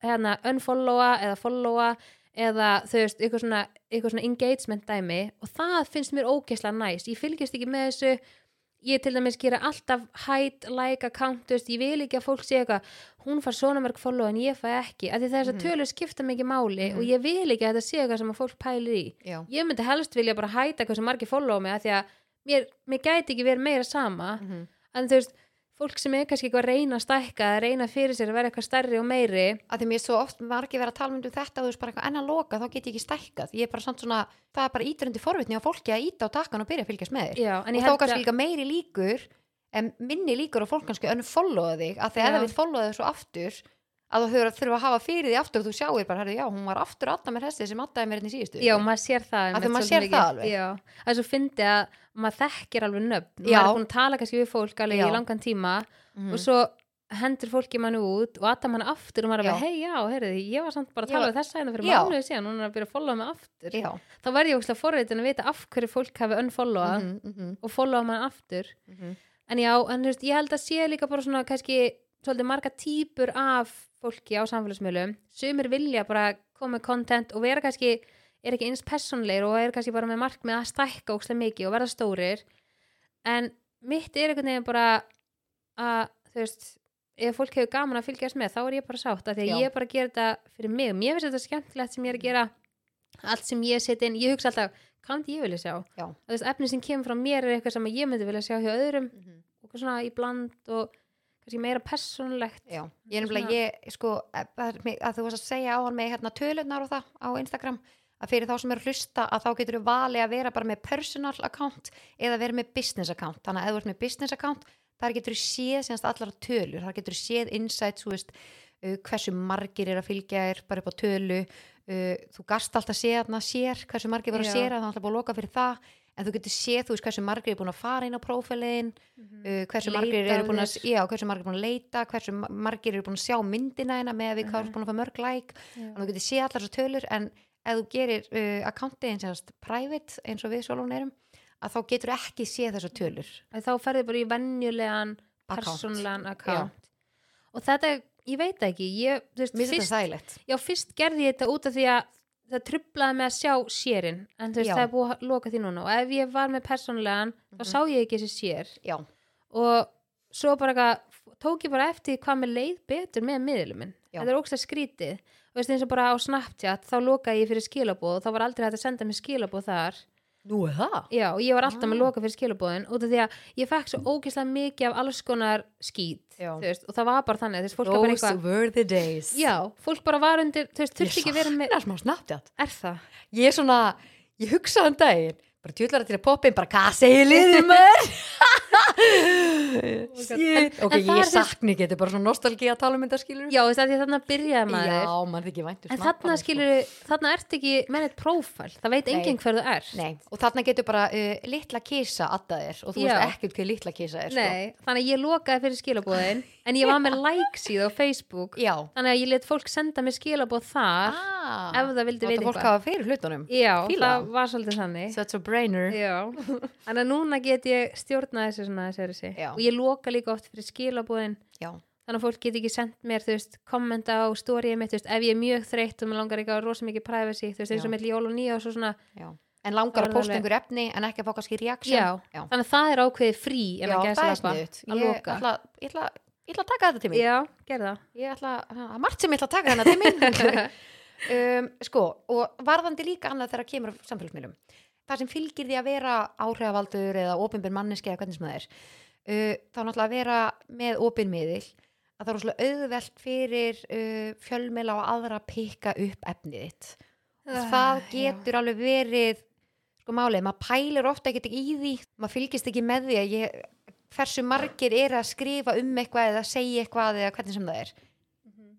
hérna, unfollowa eða followa eða þú veist, eitthvað svona, eitthvað svona engagement dæmi og það finnst mér ógeðslega næst ég fylgjast ekki með þessu ég til dæmis gera alltaf hide, like account, veist, ég vil ekki að fólk sé eitthvað hún far svona mörg follow en ég fæ ekki af því þess að Mhm. tölur skipta mikið máli Mhm. og ég vil ekki að þetta sé eitthvað sem að fólk pælir í já. ég myndi helst vilja bara hæta hversu margir follow mig af því að mér, mér gæti ekki verið meira sama Mhm. en þú veist, fólk sem er kannski eitthvað að reyna að stækka að reyna fyrir sér að vera eitthvað stærri og meiri. Að því mér svo oft margir vera að tala um þetta og þú veist bara eitthvað enn að loka þá get ég ekki stækkað. Ég er bara samt svona, það er bara íturundi forvitni á fólki að íta á takkan og byrja að fylgjast með þér. Já, og þá kannski að líka meiri líkur en minni líkur og fólk kannski unfollowa þig að þegar Já. það vil followa þig svo aftur að þú þurfa, að hafa fyrir því aftur og þú sjáir bara, herri, já, hún var aftur að mér hessi sem attaði mér hérna í síðustu Já, maður sér það einmitt maður sér það alveg. Já, er svo fyndi að maður þekkir alveg nöfn Já. maður er búin að tala kannski við fólk alveg Já. í langan tíma Mhm. og svo hendur fólki mann út og aðta mann aftur og maður er alveg, hei já, heyrðu, ég var samt bara að tala við þessa hérna fyrir Já. mánuði síðan, hún er að byrja að followa mig aftur þá verð ég óslega forritin að vita mhm, mhm, og mhm. að bara svolítið marga típur af fólki á samfélagsmiðlum sumir vilja bara koma með content og vera kannski, er ekki eins personleir og er kannski bara með markmið að stækka ókslega mikið og verða stórir en mitt er einhvern veginn bara að þú veist ef fólk hefur gaman að fylgjast með þá er ég bara sátt að því að Já. ég er bara að gera þetta fyrir mig og mér finnst þetta skemmtilegt sem ég er að gera allt sem ég set inn, ég hugsa alltaf hvað ég vilja sjá Já. og þess efni sem kemur frá mér er eitthvað sem ég myndi vilja sjá hjá öðrum Mhm. og eitthvað svona í bland og kannski meira persónlegt Já, ég er nefnilega, ég, sko, að, að, að þú varst að segja á hann með hérna tölunar og það á Instagram, að fyrir þá sem eru að hlusta að þá getur þú valið að vera bara með personal account eða vera með business account, þannig að ef þú ert með business account, þar getur þú séð síðanst allar tölur, þar getur þú séð insights, þú veist, uh, hversu margir er að fylgja þér bara upp á tölu, uh, þú gast alltaf séð þarna sér, hversu margir voru að sér, það er alltaf búið að loka fyrir það, en þú getur séð, þú veist, hversu margir er búin að fara inn á prófælin, uh, hversu margir Leita eru búin að, þér. já, hversu margir eru búin að leita hversu ma- margir eru búin að sjá myndina hérna með að við Mhm. eru búin að fá mörg like Já. og þú getur séð allar þessar tölur en ef þú gerir uh, accountiðin semast private eins og við sjálfum erum að þá getur ekki séð þessar tölur að þá ferði bara í venjulegan Account. persónlegan account og þetta, ég veit ekki ég, veist, fyrst, já, fyrst gerði ég þetta út af því að það trublaði með að sjá sérin en þú veist, Já. það er búið að loka því núna og ef ég var með persónlegan, þá Mhm. sá ég ekki þessi sér já, og svo bara eitthvað tók ég bara eftir hvað mér leið betur með miðlum minn Já. Þetta er ógst skrítið og veist eins og bara á Snapchat þá lokaði ég fyrir skilabóð og þá var aldrei hægt að senda mér skilabóð þar Nú er það? já og ég var alltaf með Ah. loka fyrir skilabóðin út af því að ég fekk svo ógeðslega mikið af alls konar þú veist, og það var bara þannig þú veist, fólk Those eitthvað were the days já, fólk bara var undir, þú veist, þurfti ekki að vera með er? Ég er svona, ég hugsaði um daginn bara djúlar til að poppa inn, bara hvað segir liðið mér? Shit. Ok, en það ég er þess- sakni getur bara svona nostalgí að tala um þetta skilur já, veist, af því að þarna byrjaði maður Já, mann þykir væntu en þarna skilur, þarna ertu ekki með eitt prófæl, það veit Nei. enginn hver þú er Nei, og þarna getur bara uh, litla kísa atta þér og þú Já. veist ekkert hvað litla kísa er sko. Nei, þannig að ég lokaði fyrir skilabóðin en ég var með like síðu á Facebook Já. þannig að ég let fólk senda mér skilabóð þar ah, ef það vildi fólk eitthvað. hafa fyrir hlutunum. Já, Fíla það það. var svolítið þannig. So it's a brainer. Þannig að núna get ég stjórnað þessu svona þessi og ég loka líka oft fyrir skilabóðin Já, þannig að fólk get ekki sendt mér, þú veist, kommenta á stóriðið mitt, þú veist, ef ég er mjög þreytt og mér langar ekki að rosa mikið privacy, þú veist, eins og með jól og nýja og svo svona, já. En langar Það að posta einhver efni en ekki að fá kannski reaction? Já, Já. þannig að það er ákveðið frí en Já, að það gæsa lappa sniðut að Ég loka. ætla, ég, ætla, ég ætla að taka þetta til mín Já, gerð það. Ég ætla, það er margt sem ég ætla að taka þarna til mín um, Sko, og varðandi líka annað þegar kemur af samfélagsmiðlum Það sem fylgir því að vera áhrifavaldur eða opinber manneski eða hvernig sem það er uh, þá náttúrulega að vera með opinmiðil að það er rosalega auðvelt fyrir uh, fjölmiðla og aðra að pikka upp efnið þitt Ah, það já. getur alveg verið sko málið, maður pælir ofta ekkert í því maður fylgist ekki með því að ég, hversu margir er að skrifa um eitthvað eða segja eitthvað eða hvernig sem það er.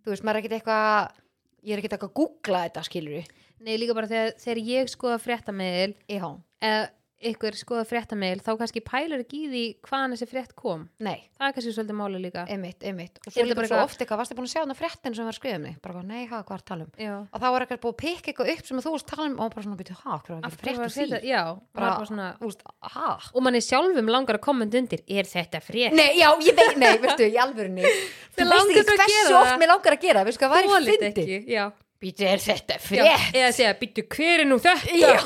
Þú veist, maður er ekkert eitthvað ég er ekkert eitthvað að googla þetta skilur Nei, líka bara þegar, þegar ég skoða fréttameðil já, eða ykkur skoða fréttameðil þá kannski pælur ekki í því hvaðan þessi frétt kom. nei, Það er kannski svolítið máli líka. einmitt, einmitt og svo líka bara svo oft eitthvað, varstu búin að sjá hana fréttin sem var skrifað um þig, bara nei, hafa hvað er að tala um Já. og þá var eitthvað búið að pikka eitthvað upp sem þú varst að tala um og bara svona byrju, ha, hvað er frétt þetta? því Já, Bara- bara, svona... Þú veist, ha, Og manni sjálfum langar að kommenta undir, er þetta frétt? Nei, já, ég veit, nei, veistu, í alvörinni Þú Þig veist ekki hversu oft mér langar að gera veistu hvað ég já. Býtu, er þetta já. frétt? Eða segja, býttu, hver er nú þetta? Já,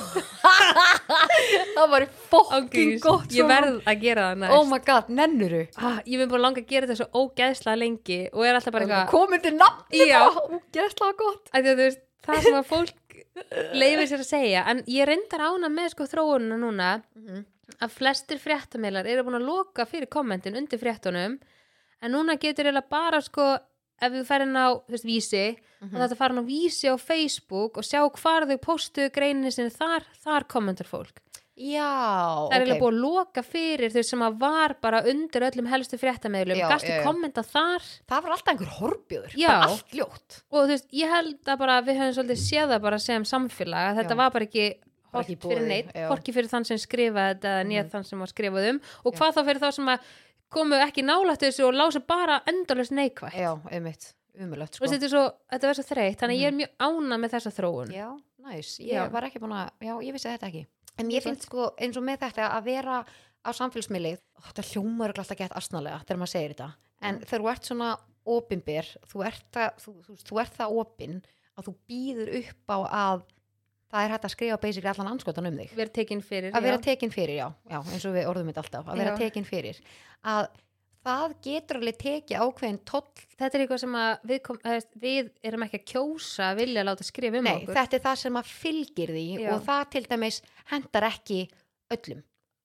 það var fokking Ángríns, gott Ég verð að gera það næst. Oh my god, nennuru ah, ég vil bara langa að gera þetta svo ógeðslega lengi og er alltaf bara eitthvað Komið til nafni Já. bara, ógeðslega gott þú veist, það sem að fólk leifir sér að segja, en ég reyndar ána með sko þróununa núna að flestir fréttamiðlar eru búin að loka fyrir kommentin undir fréttunum en núna getur eiginlega bara sko ef þú færir inn á, veist, vísi Mhm. og þetta fara inn á vísi á Facebook og sjá hvar þau postuðu greininu sinni þar, þar kommentar fólk Já, það er eiginlega búið að loka fyrir þau sem að var bara undir öllum helstu já, já. kommenta þar Það var alltaf einhver. Bara allt ljótt og þú veist, ég held að bara við höfum svolítið séð það bara sem samfélag þetta Já. var bara ekki í fyrir neitt, hvorki fyrir þann sem skrifaði þetta eða nýja Mhm. þann sem var skrifað um og Já. hvað þá fyrir þá sem að komu ekki nálægt þessu og lásu bara endalust neikvætt. Já, einmitt, umulögt og sko. þetta er svo, þetta var svo þreytt þannig að ég er mjög ána með þessa þróun. Já, næs, ég Já. var ekki búin að Já, ég vissi þetta ekki. En ég finnst sko eins og með þetta að vera á samfélagsmiðli Þetta hljómar alltaf gett asnalega þegar maður segir þetta. En Mm. þegar þú ert svona opinber þú ert, það, þú, þú, þú ert það opin að þú býður upp á að það er hægt að skrifa basically allan anskotan um þig. Verið tekinn fyrir að vera tekin fyrir, já, já eins og við orðum þetta alltaf, að vera tekin fyrir. Að það getur alveg tekið ákveðin toll. Þetta er eitthvað sem við, kom, við erum ekki að kjósa að vilja láta skrifa um Nei, okkur. þetta er það sem að fylgir því Já. og það til dæmis hendar ekki öllum.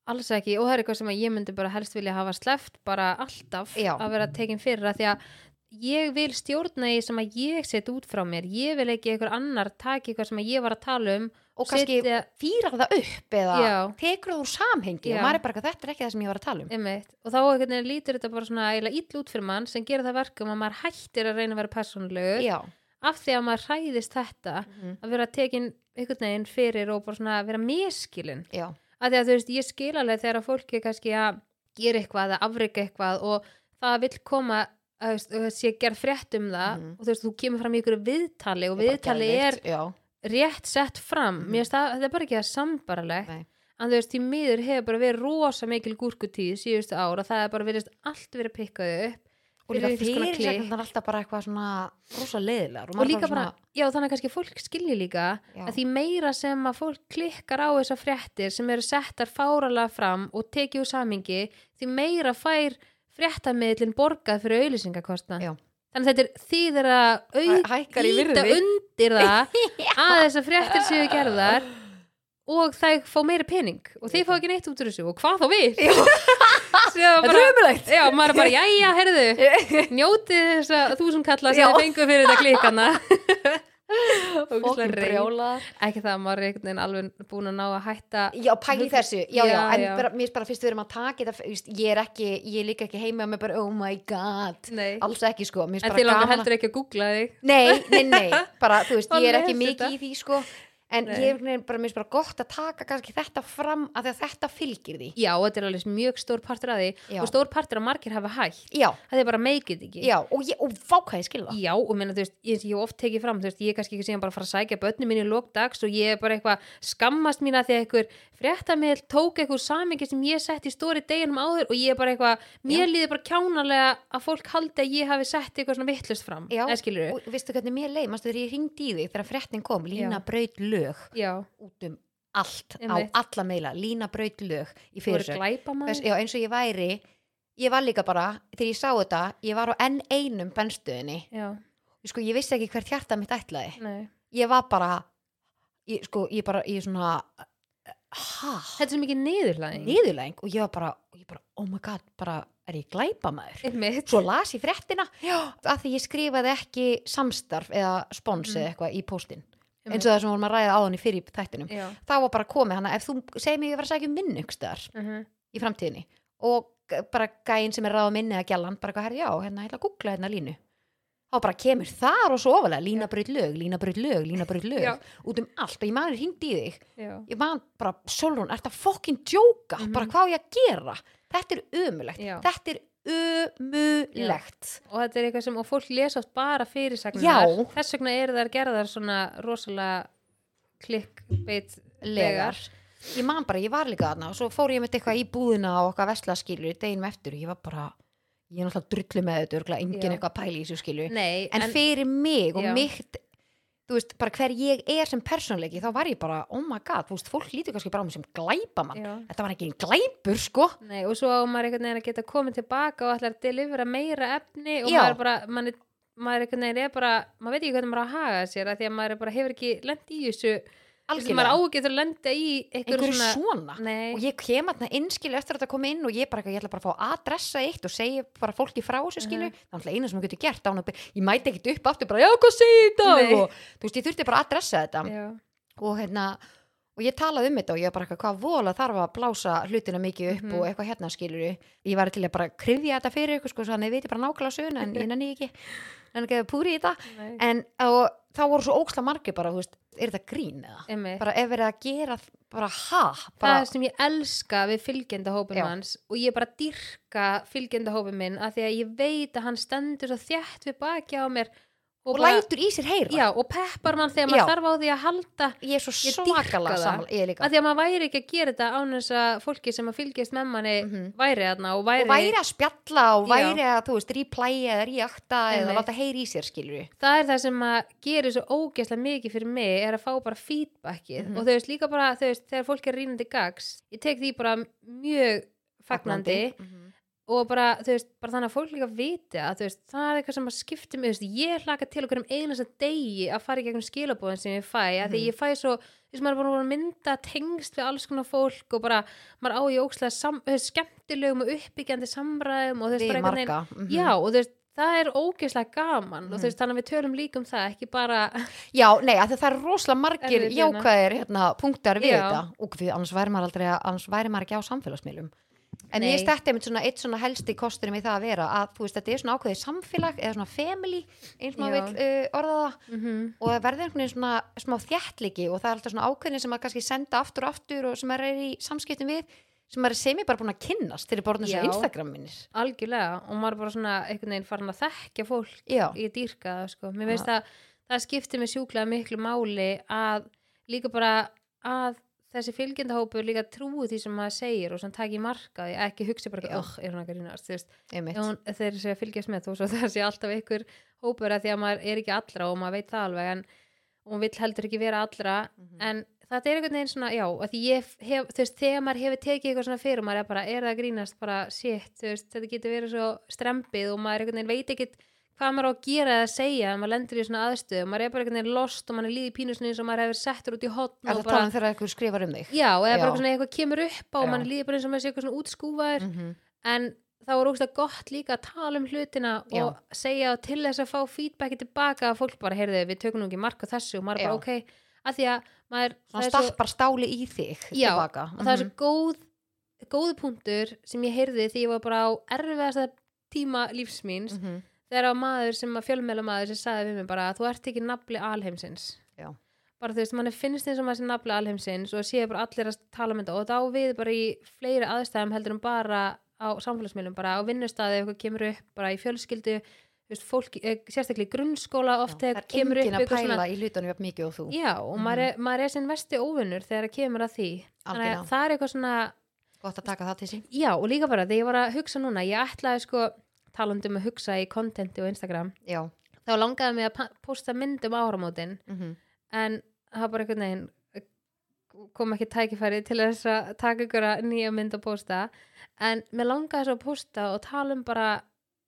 Alls ekki. Og það er eitthvað sem ég myndi bara helst vilja hafa sleft bara alltaf að vera tekinn fyrir að því að ég vil stjórna í sem að ég set út frá mér ég vil ekki einhver annar taki eitthvað sem að ég var að tala um og kannski setja- fýrar það upp eða Já. tekur það úr samhengi Já. og maður er bara að þetta er ekki það sem ég var að tala um Einmitt. og þá veginn lítur þetta bara svona eiginlega ill út fyrir mann sem gerir það verkum að maður hættir að reyna að vera persónulegu Já, af því að maður hræðist þetta Mhm. að vera tekinn einhvern veginn fyrir og bara svona vera miskilin já, að því að þú veist, ég skil alveg þegar að fólki kannski að gera eitthvað eða afrika eitthvað og það vill koma að þú veist, að sé gerð frétt um það Mhm. og þú veist, þú kemur fram í ykkur viðtali og viðtali er já, rétt sett fram Mhm. mér finnst það, þetta er bara ekki að sambaralegt Nei. en þú veist, því miður hefur bara verið rosa mikil gúrkutíð síðustu ár og það er bara verið allt verið pikkað upp og líka klikk. fyrirsæknar alltaf bara eitthvað svona rosa leiðilegar og líka bara, já þannig að kannski fólk skilji líka Já. að því meira sem að fólk klikkar á þessar fréttir sem eru settar fáralega fram og tekið úr samingi því meira fær fréttamiðlinn borgað fyrir auðlýsingakostna Já. þannig að þetta er að Hæ- hækkar í auðvita virði. undir það að þessar fréttir séu gerðar og þær fá meiri pening. Og þið fá ekki neitt út úr þessu. Og hvað þá við? Síðan Þetta er umulegt já, maður er bara, jæja, herðu njótið þess að þúsund kalla sem Já. þið fengu fyrir þetta klikkana Reið. brjálaðar. ekki það að maður er einhvern veginn alveg búin að ná að hætta Já, pæli þessu, já, já, Já, en já. bara, mér finnst bara fyrst við erum að taka þetta, ég er ekki, ég er líka ekki heima með bara, oh my god, Nei. alls ekki, sko, mér en þið langar heldur ekki að googla þig Nei, nei, nei, bara, þú veist, Og ég er ekki mikið í því, sko, en Nei. ég er bara, bara gott að taka kannski þetta fram, að þetta fylgir því. já, þetta er alveg mjög stór partur af því. Já. og stór partur af margir hafa hægt Já, það er bara meikið ekki. Já, og, ég, og vákæði skilða. Já, og minna, þú veist, ég, ég oft tekið fram, veist, ég er kannski ekki síðan bara að fara að sækja börnum mín í lókdags og ég er bara eitthvað skammast mín að því að einhver fréttamiðl tók eitthvað samingi sem ég sett í stóri deginum áður og ég er bara eitthvað, mér líður bara kjánalega að fólk haldi að ég hafi sett eitthvað svona vittlust fram, Já, og veistu hvernig mér leið, lög Já, út um allt, Einmitt. á alla meila, lína braut lög í fyrirsögn. eins og ég væri ég var líka bara, þegar ég sá þetta ég var á enn einum bennstöðinni sko, ég vissi ekki hvert hjarta mitt ætlaði. Nei. Ég var bara ég, sko, ég bara, ég svona ha, Þetta er svo mikið niðurlæðing niðurlæng og ég var bara, ég bara, oh my god bara, er ég glæpa maður Einmitt. svo las ég fréttina já, að því ég skrifaði ekki samstarf eða spons Mm. eða eitthvað í póstinn eins og það sem vorum að ræða áðan í fyrir þættinum. Já, þá var bara komið hana, ef þú segir mig að ég var að segja um minn ykkur mhm, í framtíðinni og bara gæinn sem er ráð minni að gjallan bara herri, já, hérna, ég ætla að googla hérna línu. Þá bara kemur þar og svo ofalega línabraut lög, línabraut lög, línabraut lög Já. út um allt og ég manur hringdi í þig. Já. Ég man bara, Solrún, ert að fokkin djóka? Mhm. bara hvað á ég að gera? Þetta er ömulegt, Já. þetta er ömulegt og þetta er eitthvað sem, og fólk lesa oft bara fyrirsagnar þess vegna eru þær gerðar svona rosalega klikkbeit legar ég man bara, ég var líka þarna og svo fór ég með eitthvað í búðina og okkar veslaskilur deginum eftir og ég var bara ég er náttúrulega drullu með þetta, Já. eitthvað að pæla í þessu skilu Nei, en, fyrir mig og mitt þú veist, bara hver ég er sem persónleiki þá var ég bara, oh my god, þú veist, fólk lítur kannski bara á mig sem glæpamann, Já. þetta var ekki einn glæpur sko, Nei, og svo á maður einhvern veginn að geta komið tilbaka og ætlar að delivera meira efni og Já. maður bara, maður, maður einhvern veginn er bara, maður veit ekki hvernig maður á að haga sér að því að maður er bara hefur ekki lent í þessu þessu maður á algjörlega ekki að lenda í einhverju svona, svona, og ég kem að innskilu eftir að þetta koma inn og ég bara, ég ætla bara að fá að adressa eitt og segja bara fólki frá þessu skilu Mhm. það er alltaf eina sem þú getur gert án að byrja ég mæti ekkit upp aftur bara, já, hvað segir Nei. og þú veist, ég þurfti bara að adressa þetta. Já, og hérna og ég talaði um þetta og ég bara hvað vola þarf að blása hlutina mikið upp Mhm. og eitthvað hérna skilur ég var til að bara krifja þetta fyrir ykkur sko, að en ekki að púri í nei, en og, þá voru svo óksla margir bara, þú veist, er þetta grín eða? Einmitt. Bara ef verið að gera bara ha? Það bara, er sem ég elska við fylgjendahópin hans og ég bara dyrka fylgjendahópin minn af því að ég veit að hann stendur svo þjætt við baki á mér og bara, lætur í sér heyra já, og peppar mann þegar maður þarf á því að halda ég er svo það. saman að því að maður væri ekki að gera þetta án þess að fólki sem að fylgjast með manni Mhm. væri þarna og væri, og væri að spjalla og Já. væri að, þú veist, replæja eða reakta eða láta heyri í sér, skilur það er það sem að gerir svo ógeðslega mikið fyrir mig er að fá bara feedbackið Mhm. og þau veist líka bara, þau veist, þegar fólk er rínandi gags, ég tek því bara mjög fagnandi Mhm. Og bara, þú veist, bara þannig að fólk líka viti að, þú veist, það er eitthvað sem að skipti mig, þú veist, ég hlaka til okkur um einasta degi að fara í gegnum skilabóðin sem ég fæ, að því Mhm. ég fæ svo þú veist, maður er bara að mynda tengst við alls konar fólk og bara, maður á í veist, skemmtilegum og uppbyggjandi samræðum og þú veist, bara einhvern veginn marga mhm. já, og þú veist, það er ógeðslega gaman og Mhm. þú veist, þannig að við tölum líka um það ekki bara, Já, nei, að það er rosalega margir jákvæðir hérna, punktar við Já. þetta og við, annars væri maður aldrei að, annars væri maður ekki á samfélagsmiðlum en Nei. ég stætti einmitt svona eitt svona helsti kostur með það að vera að þú veist, þetta er svona ákveðið samfélag eða svona family, eins og maður vil uh, orða það. Mm og það verður einhvern veginn svona smá þjættliki og það er alltaf svona ákveðin sem maður kannski senda aftur og aftur og sem maður er í samskiptum við sem maður er sem ég bara búin að kynnast eru bara Já. svona Instagram minnir. Algjörlega. Og maður er bara svona einhvern veginn farin að þekkja fólk Já, ég dýrka sko, mér finnst að það skiptir mig sjúklega miklu máli að líka bara að þessi fylgjendahópur líka trúi því sem maður segir og sem taki marka því ekki hugsi bara, Já. oh, er hún ekki rínast þú veist, þeir sé að fylgjast með þó svo það sé alltaf einhver hópur að því að maður er ekki allra og maður veit það alveg en hún vill heldur ekki vera allra Mhm. en þetta er einhvern veginn svona, já að hef, þú veist, þegar maður hefur tekið eitthvað svona fyrir maður er bara, er það að grínast bara shit, þú veist, þetta getur verið svo strempið og maður veit ekkit hvað maður á að gera eða segja ef maður lendur í svona aðstöðu, maður er bara einhvern veginn lost og maður er líði pínusni eins og maður hefur settur út í hotn Er það bara, tala um þegar eitthvað skrifar um þig? já, eða Já. bara svona eitthvað kemur upp á og maður líði bara eins og maður sé eitthvað svona útskúfaður. Mm en það var ógst gott líka að tala um hlutina Já. og segja og til þess að fá feedbacki tilbaka að fólk bara, heyrðu, við tökum nú ekki mark á þessu og maður Já. bara, ok, að því að maður, það er svo- það er sem þegar á maður sem að fjölmjöla maður sem sagði við mig bara þú ert ekki nafli alheimsins. Já. bara þú veist, manni finnst eins og maður sem nafli alheimsins og séu bara allir að tala um þetta og þá við bara í fleiri aðstæðum heldur en bara á samfélagsmiðlum, bara á vinnustæði eitthvað kemur upp, bara í fjölskyldu veist, fólk, eh, sérstaklega í grunnskóla oft Já, þegar það kemur er upp engin að eitthvað pæla svona í hlutunum jafn mikið og þú. Já, og maður, er, maður er sinn vesti óvinnur þegar það kemur að því. Þannig Algjörlega. að það er eitthvað svona gott að taka það til sín. Já, og líka bara þegar ég var að hugsa núna, ég ætlaði sko talandi um að hugsa í kontenti og Instagram já, þá langaði mig að posta mynd um áramótin. Mm en það bara einhvern veginn eh, kom ekki tækifæri til þess að taka ykkur nýja mynd að posta. En mér langaði svo að posta og tala um bara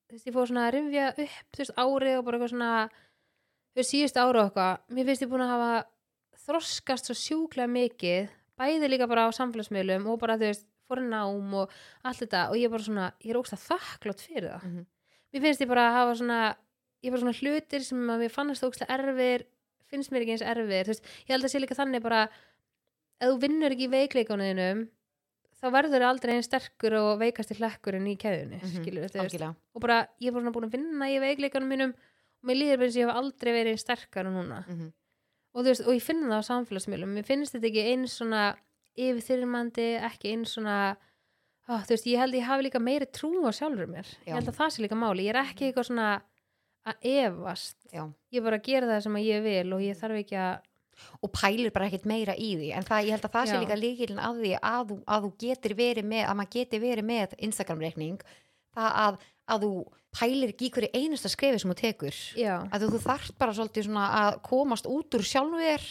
þú veist, ég fór svona að rifja upp þú veist, árið og bara eitthvað svona veist, síðust og eitthvað. Mér finnst ég búin að hafa þroskast svo sjúklega mikið bæði líka bara á samfélagsmiðlum og bara þú veist, fór í nám og allt þetta og ég er bara svona, ég er ógst þakklátt fyrir það. Mhm. mér finnst ég bara að hafa svona ég er bara svona hlutir sem að mér fannast ógstlega erfir finnst mér ekki eins erfir. Þú veist, ég held að sé líka þannig bara ef þú vinnur ekki í veikleikunum þá verður aldrei einn sterkur og veikasti hlekkurinn í keðunni Mhm, skilur þetta og bara ég er bara svona búin að vinna í veikleikunum mínum og mér líður eins og ég hef aldrei verið einn sterkar en núna. Mhm. og, þú veist, og ég finna það á samfélagsmiðlum. Mér finnst þetta ekki eins svona yfirþyrmandi, ekki eins svona ó, þú veist, ég held að ég hafi líka meiri trú á sjálfur mér, Já. ég held að það sé líka máli ég er ekki eitthvað svona að efast Já. ég er bara að gera það sem ég vil og ég þarf ekki að og pælir bara ekkert meira í því en það, ég held að það sé Já. líka líkilin að því að þú, að þú getur verið með að maður getur verið með Instagram-reikning það að, að þú pælir ekki í hverju einasta skrefi sem þú tekur. Já, að þú, þarft bara svolítið svona að komast út úr sjálfur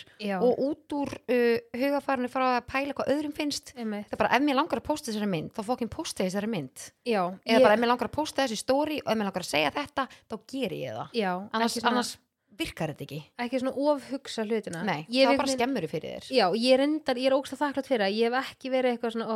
og út úr uh, hugafarinu frá að pæla hvað öðrum finnst. Einmitt, það er bara ef mér langar að posta þessari mynd þá fokkin posta þessari mynd. Já eða ég, bara ef mér langar að posta þessi story og ef mér langar að segja þetta þá ger ég það. Já, annars, svona, annars virkar þetta ekki. ekki svona ofhugsa hlutina. Nei, það bara einhvern- skemmur fyrir þér. Já, ég er endar, ég er ógst að þakklátt fyrir það. Ég hef ekki verið eitthvað svona,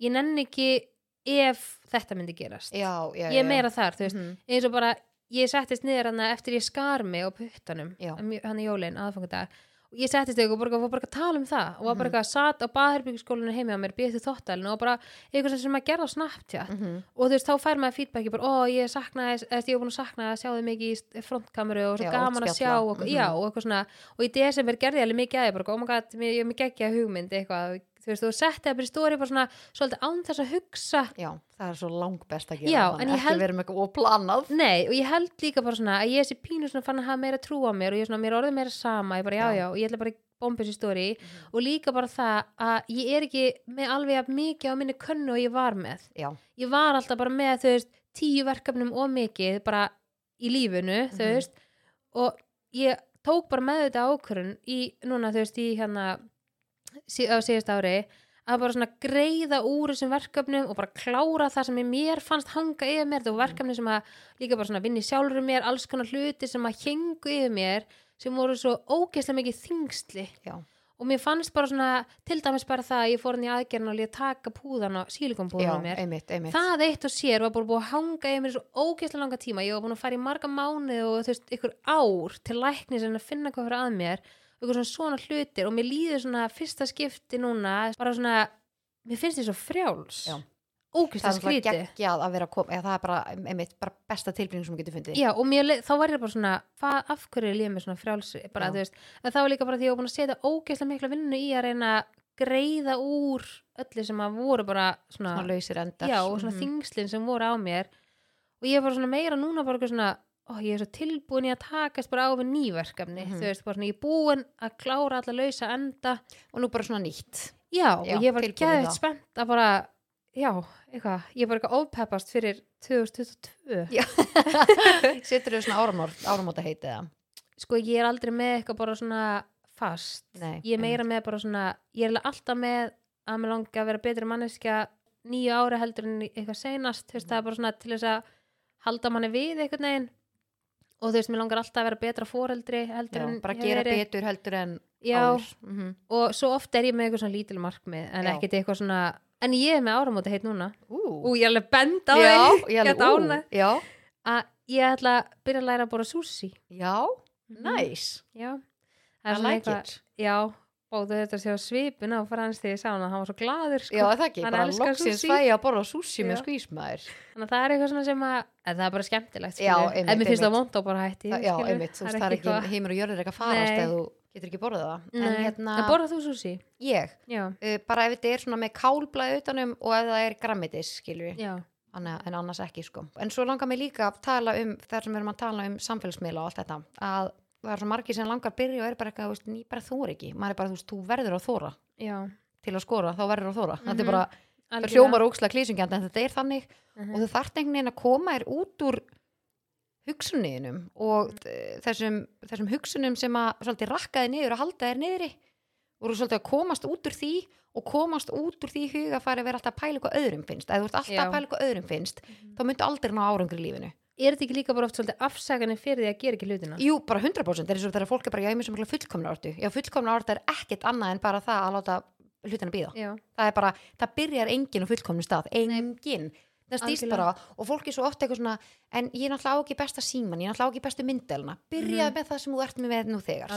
ó, ég er bara nenni ekki ef þetta myndi gerast já, já, Ég er meira þar, þú veist Mhm. eins og bara, ég settist niður hann eftir ég skar mig á puttanum Já. hann í jólin, aðfangandag og ég settist eitthvað og bara, bara að tala um það og var Mhm. bara eitthvað, satt á baðherbyggiskólinu heimi á mér, býðið til þóttalinu og bara eitthvað sem maður gerði á Snapchat Mhm. og þú veist, þá fær maður feedbacki bara, ó, ég saknaði, eða ég var búin að sakna að sjá þig mikið í frontkameru og svo Já, gaman að sjá og, Mhm. já, og eitthvað svona, og í desember gerði ég alveg mikið að ég bara, my god, mér- ég er mikið ekki að hugmynd eitthvað, þú veist, þú setti það bara í stóri bara svona, svolítið án þess að hugsa. Já, það er svo lang best að gera Já, en ég ekki held- verið með eitthvað oplanað Nei, og ég held líka bara svona að ég sé pínu svona fann að hafa meira trú á mér og ég er svona, mér orðið meira sama, ég bara, já, Já. og ég ætla bara bombis í stóri og líka bara það að ég er ekki með alveg mikið á minni könnu og ég var með. Já, ég var alltaf bara með þú veist tíu verkefnum og mikið bara í lífinu þú Mhm. veist. Tók bara með þetta ákvörun í núna þú veist í hérna sí, á síðast ári að bara svona greiða úr þessum verkefnum og bara klára það sem mér fannst hanga yfir mér, það var verkefni sem að líka bara svona vinni sjálfur mér, alls konar hluti sem að hengu yfir mér sem voru svo ógeðslega mikið þingsli já, og mér fannst bara svona til dæmis bara það að ég fór hann í aðgerðin og lið taka púðan á sílikonpúðan já, á mér. einmitt, einmitt. Það eitt og sér var bara búið að hanga yfir mér svo ógeðslega langa tíma, ég var búin að fara í marga mánuði og þú veist, ykkur ár til læknis en að finna hvað fyrir að mér. og svona svona hlutir og mér líður svona fyrsta skipti núna, bara svona mér finnst því svo frjáls Já. það ógeðslega er svona skríti geggjað að vera að koma það er bara, einmitt, bara besta tilbyrning sem þú getur fundið Já, og mér, þá var ég bara svona hvað, af hverju líður mér svona frjálsi bara, Já. þú veist, en það var líka bara því að ég var búin að setja ógeðslega mikla vinnu í að reyna að greiða úr öllu sem að voru bara svona, svona lausir endar já, og svona Mhm. þingslinn sem voru á mér og ég var svona meira núna bara svona ó, ég er svo tilbúin í að takast bara á við nýverkefni, Mhm. þú veist, bara svona ég er búin að klára alla lausa enda. Og nú bara svona nýtt. Já, Já, og ég var það. spennt að bara já, eitthvað, ég bara eitthvað ofpeppast fyrir 2022 Já. setur þau svona áramót, áramóta heiti eða sko ég er aldrei með eitthvað bara svona fast. Nei, ég er meira með bara svona ég er alltaf með að mér langi að vera betri manneskja nýju ári heldur en eitthvað seinast, þú veist, það er bara svona til þess að halda manni við einhvern veginn og þú veist, mér langar alltaf að vera betra foreldri heldur já, en bara gera verið. betur heldur en Já, áður. Mhm. og svo oft er ég með eitthvað svona lítil markmið en Já. ekkert eitthvað svona en ég er með áramóta heit núna. Ú, og ég er alveg bend á þig ég ú, ánægð. já, að ég ætla að byrja að læra að bóra sushi. Já, næs já, það I er like eitthvað it. Já, og þetta sé á svipin á frans þegar ég sá hana, hann var svo glaður sko. Já, það ekki, Hann bara loksins sushi. fæ ég að borða sushi með Já. skvísmaður þannig að það er eitthvað svona sem að það er bara skemmtilegt Já, einmitt, en mér finnst það vond á bara hætti Já, skilur. einmitt, þú veist, það er ekki eitthvað- heimur og jörður ekki að farast ef þú getur ekki borðað það. En hérna, en borða þú sushi? ég, já, uh, bara ef þetta er svona með kálblæð utanum og ef það er við já, en annars ekki, sko En svo langar mig líka að tala um, þar sem við erum að tala um samfélagsmiðla og allt þetta að það er svo margir sem langar byrja og er bara eitthvað, veist, ný bara þóra ekki maður er bara, þú veist, þú verður að þóra já til að skora, þá verður að þóra þetta er Mhm. bara, það algjörlega. hljómar ókslega klísungjand en þetta er þannig Mhm. og þú þarft einhvern veginn að koma þér út úr hugsunniðinum og mm. þessum, þessum hugsunum sem að svolítið rakkaði niður og halda þér niðri og þú svolítið að komast út úr því og komast út úr því huga að vera alltaf að pæla eitthvað öðrum finnst eða þú ert alltaf Já. að pæla eitthvað öðrum finnst þá myndu aldrei ná árangur í lífinu er þetta ekki líka bara oft svolítið afsaganir fyrir því að gera ekki hlutina? Jú, bara 100% er eins og þegar fólk er bara, já, ég er með sem fullkomna ortu já, fullkomna ortu er ekkert annað en bara það að láta hlutina býða já, það er bara, það byrjar enginn á fullkomnum stað. Enginn, það stýst bara og fólk er svo ofta eitthvað svona en ég er náttúrulega ekki besta síman, ég er náttúrulega ekki bestu mynddelna byrjaði Mhm. með það sem þú ert með nú þegar.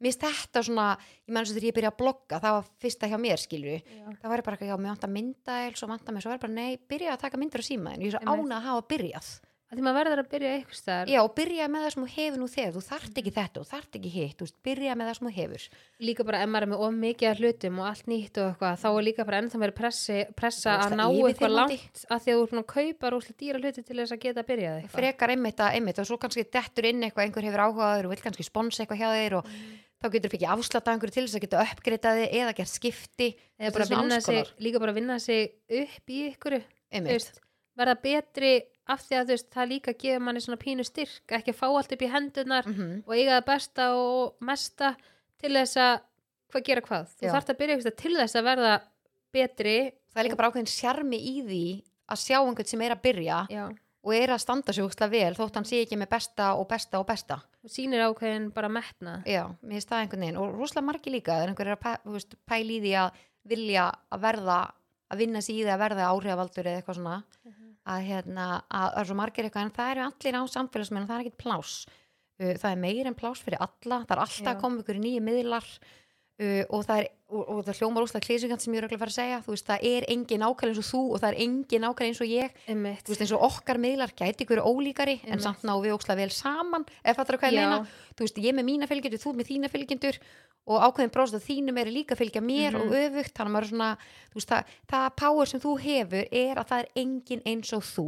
Mér þetta svona, ég menn svo þegar ég byrja að blogga það var fyrsta hjá mér skilju það var bara eitthvað, já, mér vantar myndæl svo vantar mér, svo var bara, nei, byrjaði að taka myndir á símaðin ég er svo ána að hafa byrjað að því maður verður að byrja eitthvað staðar. Já, og byrjaði með það sem þú hefur nú þegar. Þú þarft ekki þetta og þarft ekki hitt, þú veist, byrjaði með það sem þú hefur. Líka bara ef maður er með of mikið hlutum og allt nýtt og eitthvað þá er líka bara ennþá meira pressi, pressa að ná eitthvað langt að því að þú er búin að kaupa rúslega dýra hluti til þess að geta að byrja eitthvað. Frekar einmitt að einmitt og svo kannski dettur inn eitthvað, einhver hefur áhugaður og vil kannski sponsa eitthvað hjá þeir og þá getur fikk afslátt af einhverju til þess að geta uppgreitaði eða gert skipti eða bara vinna sig, líka bara vinna sig upp í einmitt, verða betri af því að veist, það líka gefur manni svona pínu styrk ekki að fá allt upp í hendunar mm og eiga það besta og mesta til þess að hvað gera hvað? Þú Já. þarft að byrja eitthvað til þess að verða betri það er líka bara ákveðin sjarmi í því að sjá einhvern sem er að byrja já, og er að standa sig úkslega vel þótt hann sé ekki með besta og besta og besta. Og sýnir ákveðin bara metna já, mér finnst það einhvern veginn. Og rosalega margi líka þegar einhver er að pæ, þú veist, pæla í því að vilja að verða að vinna sig í því að verða áhrifavaldur eða eitthvað svona að hérna, að er svo margir eitthvað en það eru allir á samfélagsmeina, það er ekkert plás það er meir en plás fyrir alla það er alltaf koma ykkur nýju miðlar uh, og það er og, og það hljómar úslega klísingant sem ég er að fara að segja. Þú veist, það er engin nákvæmlega eins og þú og það er engin nákvæmlega eins og ég. Einmitt. þú veist, eins og okkar miðlar gæti ykkur ólíkari en Einmitt. samt ná við ókslega vel saman ef það er hvað ég meina þú veist, ég með mína fylgjendur, þú með þína fylgjendur og ákveðin bróst að þínum er líka að fylgja mér Mhm. og öfugt, þannig að maður er svona veist, það, það power sem þú hefur er að það er engin eins og þú.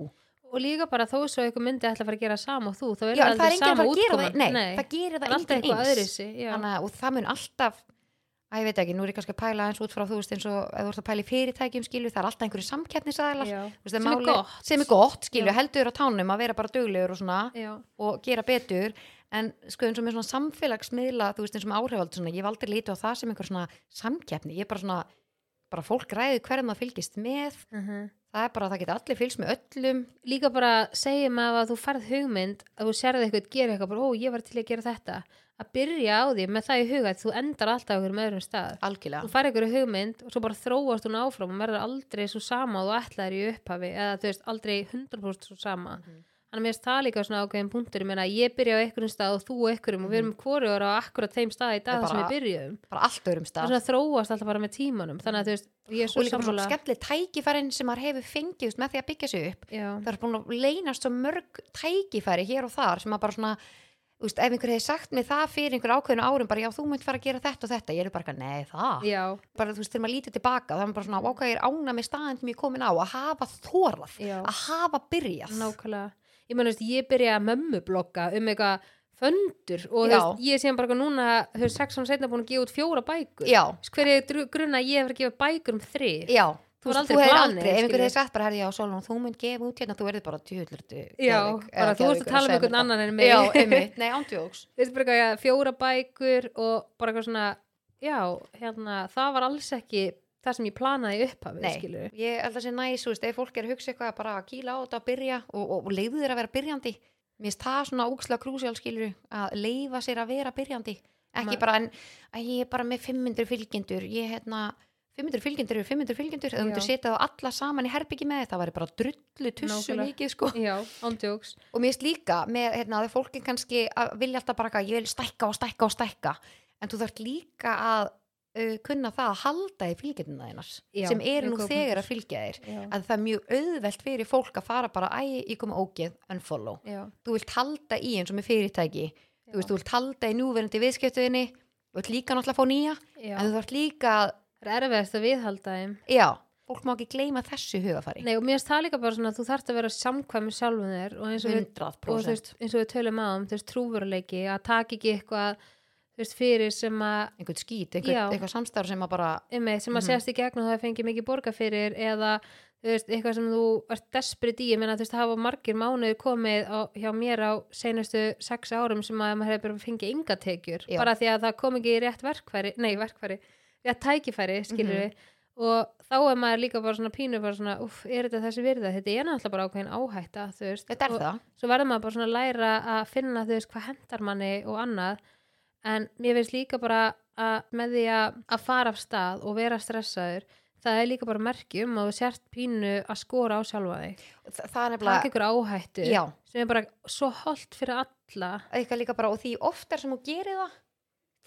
Og líka bara þó svo eitthvað myndi ætla að fara að gera sama og þú þá er Já, en það aldrei sama útkoman. Það, það gerir það engin eins. að- og það mun alltaf að ég veit ekki, nú er ég kannski að pæla eins út frá þú veist eins og ef þú ert að pæla í fyrirtækjum skilu það er alltaf einhverju samkeppnisæðlar Sem sem er gott, skilju, Já. heldur á tánum að vera bara duglegur og svona Já. og gera betur. En sko eins og með svona samfélagsmiðla þú veist eins og með áhrifald svona, ég hef aldrei lítið á það sem einhver svona samkeppni, ég er bara svona bara fólk ræði hverjum það fylgist með. Mhm. það er bara, það geta allir fylgst með öllum. Líka bara segja með að þú færð hugmynd að þú sérði eitthvað gera eitthvað bara, ó ég var til að gera þetta að byrja á því með það í huga að þú endar alltaf á einhverjum öðrum stað. Algjörlega, þú færð eitthvað hugmynd og svo bara þróast hún áfram og verður aldrei svo sama og þú ætlaðir í upphafi eða þú veist aldrei 100% svo sama. Mhm. þannig að mér það líka svona ákveðin punktur. Ég ég byrja á einhverjum stað og þú einhverjum og við erum hvorugur á akkurat þeim stað í dag þar sem bara- við byrjuðum. bara allt öðrum stað er svona þróast alltaf bara með tímanum. Þannig að þú veist, og líka bara svona sammála. skemmtileg tækifærin sem maður hefur fengið með því að byggja sig upp. Já, það er búin að leynast svo mörg tækifæri hér og þar sem að bara svona þú veist, ef einhver hefði sagt mig það fyrir einhver ákveðinu árum bara já þú munt fara að gera þetta og þetta. Ég er bara eitthvað, nei það. Já, bara þú veist, þegar maður lítið tilbaka það er bara svona, ákveð ég er ána með staðin sem ég er komin á að hafa já. að hafa byrjað. Nákvæmlega. Ég meina, þú veist, ég byrja að mömmublogga um eitthvað föndur og þú veist, ég síðan bara eitthvað núna, þú veist, sex án setna búin að gefa út fjóra bækur. já, Þú veist, Hver er grunna að ég Þú þú, veist, hefur aldrei, ef einhver skilur. hefði sagt bara herði já, Solon, þú munt gefa út hérna, þú verður bara djúðlur Já, bara þú ert að tala um einhvern annan en mig. já, einmitt, nei, ándjóks Þú veist, bara eitthvað, fjóra bækur og bara eitthvað svona, já, hérna, það var alls ekki, það sem ég planaði upp af Nei, skilur ég held að sé næs, þú veist, ef fólk er að hugsa eitthvað bara að kýla á þetta að byrja og, og, og leiðu þér að vera byrjandi. Mér finnst það svona ógslega krúsjál skilur að leifa sér að vera byrjandi ekki Ma- bara en að ég er bara með 500 fylgjendur ég 500 fylgjendur eru 500 fylgjendur myndir Já. setja þá alla saman í herbyggi með þetta væri bara drullu tussu mikið sko. Já, ándjóks og mér finnst líka með hérna að fólki kannski að vilja alltaf bara eitthvað, ég vil stækka og stækka og stækka. En þú þarft líka að uh, kunna það að halda í fylgjendina þeinar Já, sem eru nú þegar að fylgja þér. Já, að það er mjög auðvelt fyrir fólk að fara bara æ, ég kom ógeð, unfollow. Já, þú vilt halda í eins og með fyrirtæki. Þú veist, þú vilt halda í núverandi viðskiptuðinni þú vilt líka náttúrulega að fá nýja já. en þú þarft líka að, það er erfiðast að viðhalda þeim já, fólk má ekki gleyma þessu hugafari Nei, og mér finnst það líka bara svona að þú þarft að vera samkvæmi sjálfum þér og eins og við, og, þú 100% veist, eins og við tölum á um þú veist, trúveruleiki, að taka ekki eitthvað veist, fyrir sem að einhvern skít, einhvern, Já. eitthvað samstarf sem að bara einmitt, sem að Mhm. sést í gegn og það fengið mikið borga fyrir eða veist, eitthvað sem þú ert desperate í, ég meina þú veist, það hafa margir mánuði komið á, hjá mér á seinustu sex árum sem að maður hefur bara fengið enga tekjur, Já. bara því að það kom ekki í rétt verkfæri, nei verkfæri rétt tækifæri, skilur Mhm. við og þá er maður líka bara svona pínu bara svona, uff, er þetta þessi virða? Þetta er náttúrulega bara ákveðin áhætta, þú veist. Þetta er og það, svo verður maður bara svona að læra að finna þú veist hvað hendar manni og annað. En mér finnst líka bara að með því að, að fara af stað og vera stressaður það er líka bara merkjum og þú sért pínu að skora á sjálfa þig. Þa, það er nefnilega ykkur áhættu já, sem er bara svo holdt fyrir alla. Eitthvað líka bara og því oftar sem þú gerir það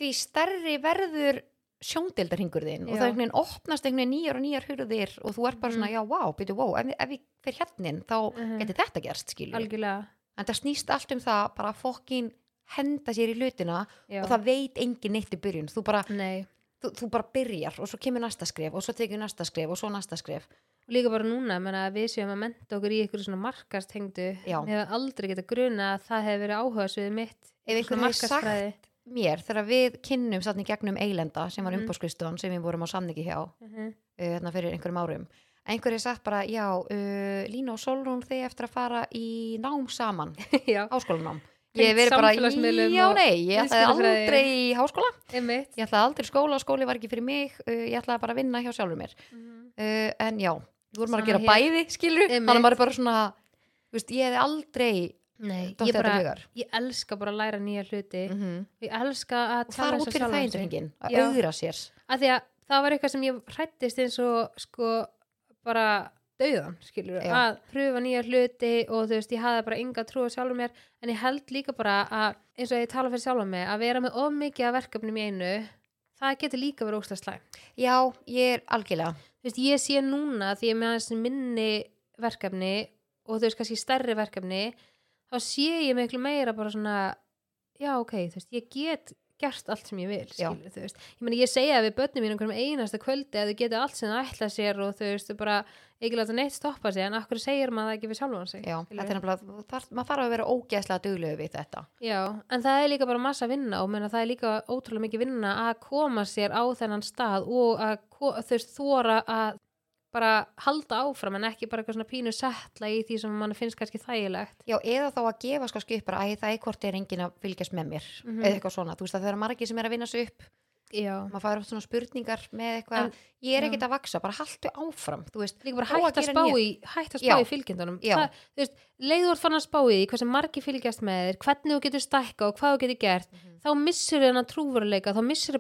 því stærri verður sjóndeldarhingur þinn og það einhvern veginn opnast einhvern veginn nýjar og nýjar hurðir og þú ert bara svona, Mhm. já, wow, byrju, wow ef, ef ég fer hérnin, þá Mhm. geti þetta gerst skilju, algjörlega en það snýst allt um það bara fokkin henda sér í hlutina já. og það veit engin neitt í byrjun þú bara, þú, þú bara byrjar og svo kemur næsta skref og svo tekur næsta skref og svo næsta skref líka bara núna menna, við séum að menta okkur í ykkur svona markastengdu Já. hefur aldrei getað gruna að það hefur verið áhuga mér þegar við kynnum satt í gegnum Eilenda sem var Mhm. umbóðskristofan sem við vorum á samningi hjá Mhm. uh, hérna fyrir einhverjum árum einhverju sagt bara, já, uh, Lína og Solrún þið eftir að fara í nám saman háskólanám ég hef verið bara, já nei ég ætlaði aldrei í háskóla einmitt ég ætlaði aldrei skóla, skóli var ekki fyrir mig uh, ég ætlaði bara að vinna hjá sjálfur mér Mhm. uh, en já, við vorum bara að gera hér. bæði skilur, Einmitt. þannig að maður er bara svona þú veist, ég hefði aldrei Nei, ég, bara, ég elska bara að læra nýja hluti. Mm -hmm. ég elska að og fara út fyrir þægindringin að auðra sér. Að því að það var eitthvað sem ég hrættist eins og sko bara dauðan, skilur Já. að pröfa nýja hluti og þú veist, ég hafði bara enga trú á sjálfur mér, en ég held líka bara að, eins og ég tala fyrir sjálfur mig að vera með of mikið af verkefnum í einu það getur líka verið óslega slæm já, ég er algjörlega. Þú veist, ég sé núna því ég með þá sé ég miklu meira bara svona já, ok, þú veist, ég get gert allt sem ég vil, Já. skilur, þú veist. Ég meni, ég segja við börnum mínum hverjum einasta kvöldi að þau geta allt sem það ætla sér og þú veist, þau bara ekki láta neitt stoppa sig en akkur segir maður það ekki við sjálfan sig já, maður þarf að vera ógeðslega duglegu við þetta. Já, en það er líka bara massa vinna og menna, það er líka ótrúlega mikið vinna að koma sér á þennan stað og að þú veist, þóra að bara halda áfram en ekki bara eitthvað svona pínu settla í því sem mann finnst kannski þægilegt já, eða þá að gefa sko upp bara, æ, það hvort er enginn að fylgjast með mér Mhm. eða eitthvað svona, þú veist að það eru margir sem er að vinna sig upp Já, maður fær oft svona spurningar með eitthvað En- ég er já. ekkert að vaksa, bara haltu áfram þú veist, líka bara Prófa að að spá í að í fylgjendunum Já. það, þú veist, leiður fann að spá í því hversu margir fylgjast með þér, hvernig þú getur stækka og hvað þú getur gert, Mhm. þennan trúveruleika, þá missur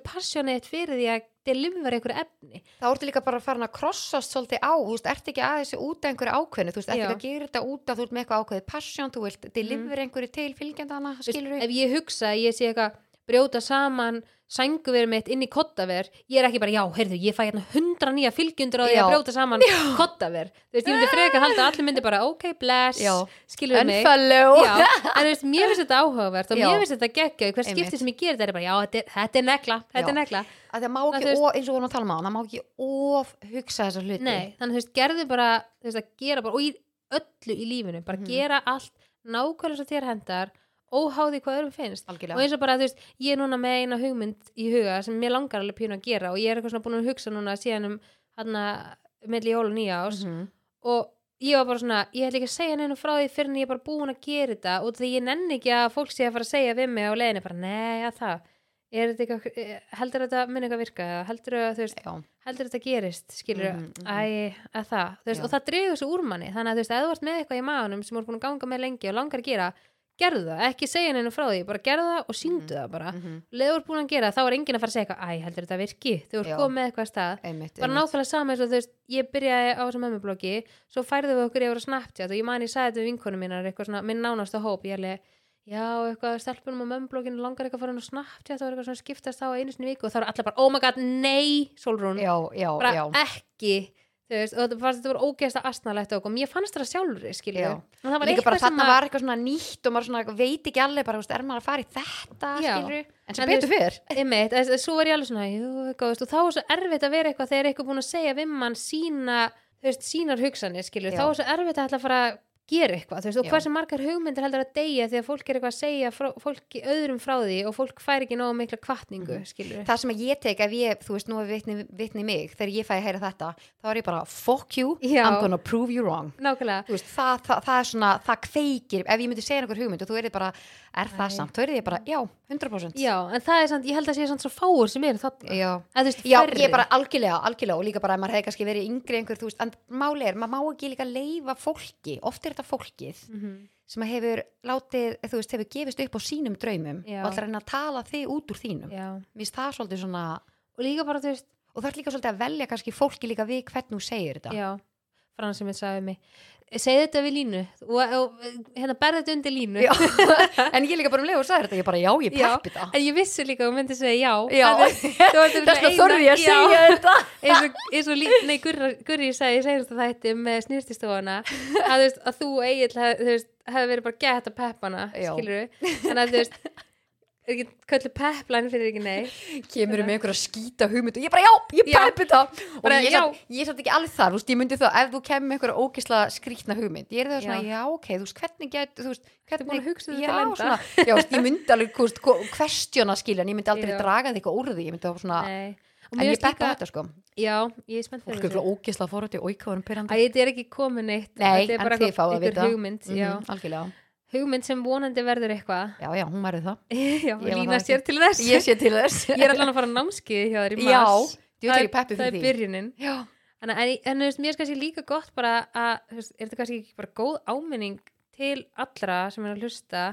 þau delivera ykkur efni. Þá ertu líka bara farin að krossast svolítið á, þú veist, ert ekki aðeins út af einhverju ákveðinu, þú veist, ert ekki að gera þetta út af þú ert með eitthvað ákveðið passion, þú vilt deliver einhverju til fylgjandana, Veist, skilur við ef ég hugsa ég sé eitthvað brjóta saman sænguverið mitt inn í kottaver ég er ekki bara, já, heyrðu, ég fæ hérna hundra nýja fylgjendur á því að brjóta saman kottaver þú veist, ég myndi frekar halda allir myndi bara ok, bless, Já. skilur við mig? já, en þú veist, mér finnst þetta áhugavert og Já. mér finnst þetta geggja hver skipti sem ég ger þetta er bara, já, þetta þetta er negla þetta er negla, að það má ekki, veist- of, eins og við vorum að tala um á það má ekki of hugsa þessar hluti. Nei þannig þú veist, gerðu bara þú veist, að gera bara, og í öllu í lífinu bara Mhm. gera allt nákvæmlega svo þér hendar óháði hvað öðrum finnst. Algjörlega. Og eins og bara, þú veist, ég er núna með eina hugmynd í huga sem mér langar alveg pínu að gera og ég er eitthvað svona búin að hugsa núna síðan um hann að milli jól og nýja ás Mhm. og ég var bara svona, ég ætla ekki að segja neina frá því fyrir en ég er bara búin að gera þetta. Og því ég nenni ekki að fólk sé að fara að segja við mig á leiðinni bara, nei, að það. Þetta eitthvað, eh, heldur þetta minn eitthvað virka? Heldur að já, heldur þetta gerist skilur, Mhm, mhm. æ, að það. Veist, og það dregur svo úr manni. Þannig að þú veist, ef þú ert með eitthvað í maðunum sem ert búin að ganga með lengi og langar að gera gerðu það, ekki segja henni frá því bara gerðu það og síndu það bara. mhm, leður þú ert búin að gera það, þá er enginn að fara að segja eitthvað æ, heldur þetta virki, þú ert Já. komið með eitthvað að stað. Einmitt, bara nákvæmlega sama eins og þú veist ég byrjaði á þessum mömmubloggi svo færðu við okkur yfir að Snapchat og ég man ég sagði þetta við vinkonum mínar eitthvað svona minn nánasta hóp ég alveg já eitthvað stelpunum á mömmublogginu langar eitthvað að fara inn á Snapchat og eitthvað svona skiptast á einu sinni viku. Og það eru allir bara oh my god nei Solrún já, já, bara já, ekki veist og þetta voru ógeðst að asnalegt og mér fannst þetta var líka bara þarna var eitthvað svona nýtt og maður svona veit ekki alveg bara, er maður að fara í þetta skilur, en sem En betur fyrr einmitt, þess- svo var ég alveg svona jú, veist, og þá er svo erfitt að vera eitthvað þegar eitthvað búin að segja við mann sína veist, sínar hugsanir, þá er svo erfitt að ætla að fara gera eitthvað, þú veist, og Já. hversu margar hugmyndir heldur að deyja að fólk er eitthvað að segja frá, fólki öðrum frá því og fólk fær ekki nógu mikla kvartningu, Mhm. skilur það sem að ég tek ef ég, þú veist, nú er vitni, vitni mig þegar ég fæ að heyra þetta, þá er ég bara fuck you, Já. I'm gonna prove you wrong nákvæmlega, þú veist, það, það, það er svona, það kveikir ef ég myndi segja einhver hugmynd og þú er bara er það Nei. samt, þá er ég bara, já, 100% já, en það er samt, ég held að sé samt svo fáur sem eru þarna, já, að þú veist, já ég er bara algjörlega, algjörlega og líka bara ef maður hefði kannski verið yngri einhver, þú veist, en máli er, maður má ekki líka leifa fólki, oft er þetta fólkið Mhm. sem hefur látið, þú veist, hefur gefist upp á sínum draumum Já. og að reyna að tala þig út úr þínum. Já, mér finnst það svolítið svona og líka bara, þú veist, og það er líka svolítið að velja kannski fólki líka við hvernig þú segir þetta. Já. Frans sem ég sagði mig segði þetta við línu. Og, og hérna berði þetta undir línu. Já. en ég líka bara um leið og sagði þetta ég bara, já, ég peppi þetta En ég vissi líka hún myndi segja já. Já. Það það þess vegna þorði ég að segja þetta. Eins og, eins og lí, nei, Gurri, sagði í seinasta þætti með snýrtistofana að, að þú eiginlega hefði verið bara gett að peppana Já. skilur en að þú veist ekki köllu pepplæn fyrir ekki nei kemur um einhverja skýta hugmynd og ég bara, já, ég Já. peppi þetta og Bara, ég, já. samt, ég samt ekki alveg þar, þú veist, ég myndi það ef þú kemur með einhverja ógisla skrýtna hugmynd ég er það svona, já, ok, þú veist, hvernig get þú veist, búin hvernig, að hugsa þetta já, til enda? svona, já, veist, ég myndi alveg, þú veist, questiona skilja, en ég myndi aldrei Já. draga þig úr því, ég myndi það svona nei Og en ég líka- þetta, sko Já, ég er spennt fyrir er svona ógisla fórhætti og íkváðum Æ, pyrrandi þetta er ekki komin neitt Nei, þetta en þið fáið að einhver vita. já. Mhm, algjörlega, hugmynd sem vonandi verður eitthvað. Já, já, hún verður það. Já, lína það sér til þess. Ég sé til þess. Ég er allan að fara á námskeiði hjá þér í já, mars. þú veist það, peppi það er byrjunin. Já, en, en, en þú veist, mér er kannski líka gott bara að, er þetta kannski bara góð áminning til allra sem er að hlusta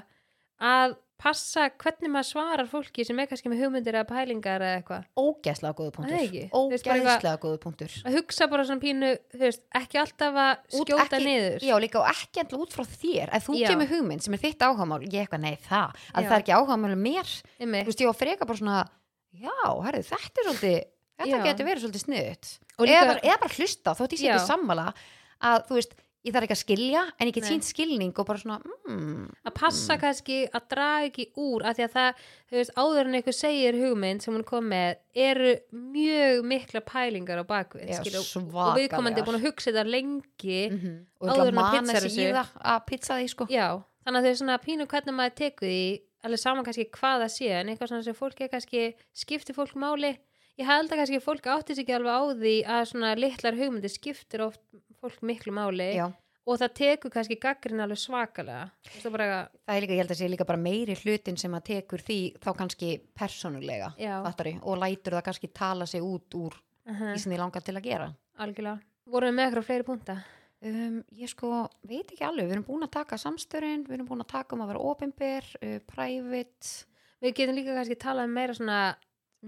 að passa hvernig maður svarar fólki sem er kannski með hugmyndir eða pælingar eða eitthvað. Ógeðslega góðu punktur. Ógeðslega góðu punktur. að hugsa bara svona pínu, þú veist, ekki alltaf að skjóta ekki- niður. Já, líka og ekki endla út frá þér. Ef þú Já. kemur hugmynd sem er þitt áhagamál ég eitthvað, nei það, að Já. það er ekki áhagamál um mér, þú veist, ég var freka bara svona já, herri, þetta er svolítið þetta Já. getur verið svolítið sniðut Og eða, bara- eða bara hlusta, þótt ég sé ekki sammála að þú veist, ég þarf ekki að skilja en ég get sínt skilning og bara svona mm, að passa kannski að draga ekki úr að því að það, þú veist, áður en einhver segir hugmynd sem hún kom með eru mjög mikla pælingar á bakvið Já, skilur, og viðkomandi er búin að hugsa þetta lengi mhm. og Áður en að í þessu. að pizza því sko. Já, þannig að þau er svona pínu hvernig maður tekur því alveg saman kannski hvað það sé en eitthvað svona sem fólk er kannski skiptir fólk máli? Ég held að kannski fólk átti sig ekki alveg á því að svona litlar hugmyndir skiptir oft fólk miklu máli já, og það tekur kannski gaggrin alveg svakalega. Bara, það er líka, ég held að sé líka bara meiri hlutin sem að tekur því þá kannski fattari, og lætur það kannski tala sig út úr uh því sem þið langar til að gera. Algjörlega. Vorum við með eitthvað fleiri punta um, ég sko veit ekki alveg, við erum búin að taka samstörin við erum búin að taka um að vera opinber uh, private. Við getum líka kannski talað um meira svona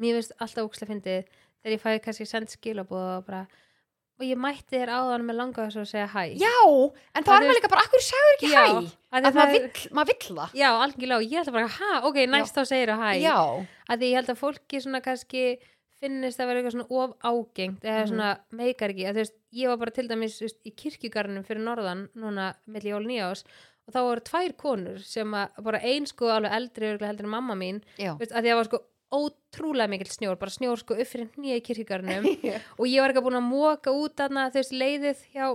mér finnst alltaf ókslega fyndið þegar ég fæði kannski send skilabóð og bara og ég mætti þér áðan með langa þess að segja hæ. Já, en Það er- maður líka bara akkur sagður ekki hæ, Já, að að það maður vill, maður vill það. Já, algjörlega, og ég ætla bara hæ, ok, næst þá segir það hæ. Já, að því ég held að fólki svona kannski finnist að vera eitthvað svona of ágengt eða Mhm. svona meikar ekki. Að þú veist, ég var bara til dæmis veist, í kirkjugarnum fyrir norðan núna milli jól nýjás og þá voru tvær konur sem að bara ein sko alveg eldri heldur en mamma mín. Veist, að því að var sko ótrúlega mikill snjór bara snjór sko upp fyrir nýja í kirkjugarnum og ég var ekki búin að móka út þarna þú veist leiðið hjá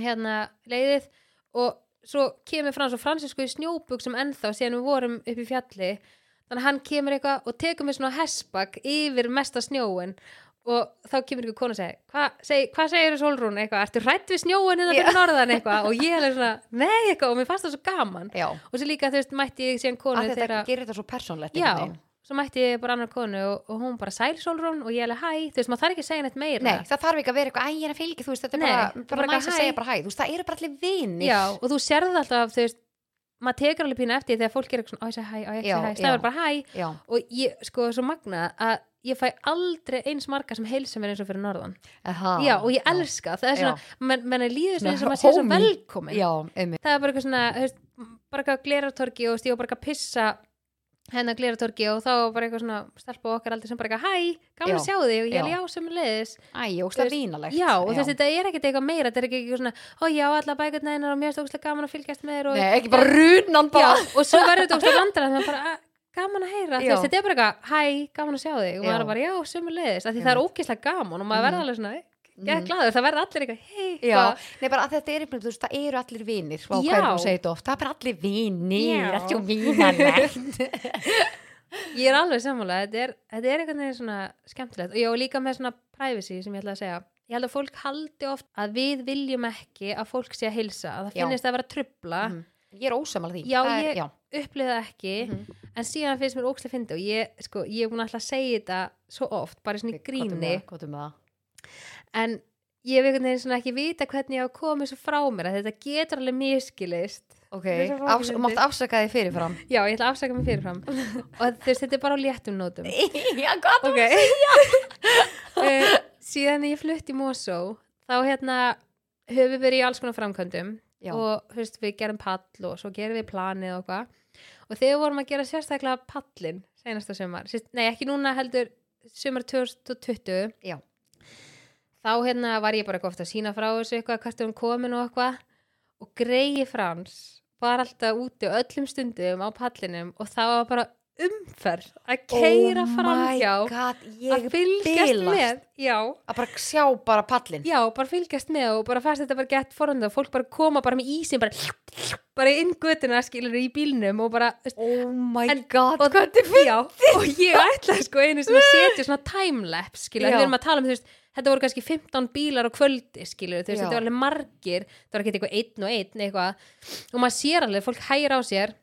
hérna leiðið. Og svo kemur frá svo fransisku í snjóbuxum ennþá síðan við vorum upp í fjalli. Þannig að hann kemur eitthvað og tekur mig svona hessbak yfir mesta snjóin og þá kemur ykkur konu og segir hvað seg, hva segir þú Solrún eitthvað, ertu hrætt við snjóin innan fyrir norðan? Eitthvað. Og ég er svona, nei eitthvað og mér fannst það svo gaman. Já. og svo líka þú veist mætti ég síðan konu að þetta þegar gerir þetta svo persónlegt Já. Svo mætti ég bara annar konu og, og hún bara sæl Sólrún. Og ég alveg hæ, þú veist, maður þarf ekki að segja neitt meira. Nei, það þarf ekki að vera eitthvað, æ, ég er að fylgja, þú veist, þetta er Nei, bara, bara bara næst að segja bara hæ, þú veist, það eru bara allir vinir. Já, og þú sérði alltaf, þú veist maður tekur alveg pínu eftir þegar fólk er eitthvað svona, ég segi hæ, Já, segi hæ, já. stafur bara hæ. Já, og ég, sko, svo magna að ég fæ aldrei eins marga sem heilsa mér eins og fyrir norðan. Aha, já, og ég elska, það. Er svona menn men líður Svona svona eins og maður sé svo velkomin Já, það er bara eitthvað svona, veist, bara eitthvað gleratorki og stífa bara eitthvað að pissa hennar gleratorki og þá bara eitthvað svona stelpa okkar aldrei sem bara eitthvað hæ, gaman að Já. sjá þig og ég Já. er já sem leiðis Æ, óslega vínalegt. já, og veist, þetta er ekkert eitthvað meira þetta er ekki eitthvað svona, ó já, alla bækurna einar og mér er stókslega gaman að fylgjast með þér og Nei, ekki bara runan já, bara. og svo verður þetta óslega vandræð þannig að bara, "Ah, gaman að heyra, Já. veist, þetta er bara eitthvað hæ, gaman að sjá þig og Já. maður er bara, já, sem leiðis af því það er ógeðslega gaman og maður Mhm. verður alveg svona, ég er glaður, það verður allir eitthvað, hei, Já, nei bara að þetta er einhvern veginn, það eru allir vinir og Já. er þú segið þetta oft, það er bara allir Já. það er svo vínalegt ég er alveg sammála þetta þetta er einhvern veginn svona skemmtilegt og ég og líka með svona privacy sem ég ætla að segja ég held að fólk haldi oft að við viljum ekki að fólk sé að hilsa að það Já. finnist að vera trubla Mhm. Ég er ósamal því Já, er, ég- já. upplifið það ekki Mhm. en síðan finnst mér ókslega fyndi og ég, sko, ég er búin að segja þetta svo oft, bara svona í með gríni komdu með það. En ég hef einhvern veginn svona ekki vita hvernig ég á að koma þessu frá mér að þetta getur alveg miskilist Ok, Afs mátt afsaka þig fyrirfram. Já, ég ætla að afsaka mig fyrirfram. Og veist, þetta er bara á léttum nótum. Já, gott ok. uh, síðan ég flutt í Mosó þá hérna höfum við verið í alls konar framkvæmdum Já. og veist, við gerum pall og svo gerum við planið og hvað og þegar vorum að gera sérstaklega pallin senasta sumar, Sérst, nei ekki núna heldur sumar 2020 Já. Þá hérna var ég bara eitthvað ofta að sína frá þessu eitthvað hvert er hún komin og eitthvað. Og greiði frans var alltaf úti öllum stundum á pallinum og það var bara umferð að keira oh framhjá my god, að fylgjast bilast. með já, að bara sjá bara pallin já, bara fylgjast með og bara fannst þetta bara gett forhanda og fólk bara koma bara með ísin bara, bara inn götuna skilur í bílnum og bara oh my En- god, og- hvað þetta já, og ég ætlaði sko einu sem að setja svona timelapse skilur, við erum að tala um þú veist þetta voru kannski 15 bílar á kvöldi skilur, þú veist, þetta var alveg margir það var ekki eitthvað einn og einn eitthvað. Og maður sér alveg, fólk hægir á sér.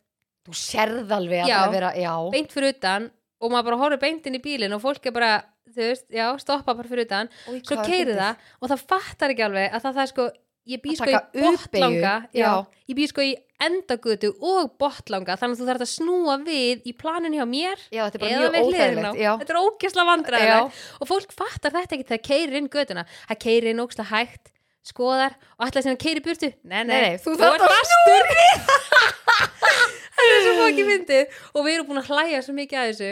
Þú sérð alveg að Já. það vera, já. Beint fyrir utan og maður bara horfir beint inn í bílinn og fólk er bara, þú veist, já, stoppa bara fyrir utan. Új, svo hvað keiri fyndið. það og það fattar ekki alveg að það, það er sko ég bý sko í botlanga já, já. ég bý sko í endagötu og botlanga þannig að þú þarf að snúa við í planinu hjá mér já, þetta er bara mjög við óþægilegt þetta er ógesla vandræðilegt og fólk fattar þetta ekki þegar keiri inn götuna. Það keiri inn ógesla hægt skoðar og ætlaði sem að keiri burtu. Nei, nei, Nei, þú ert að fastur. það er svo fokki fyndið. Og við erum búin að hlæja svo mikið að þessu.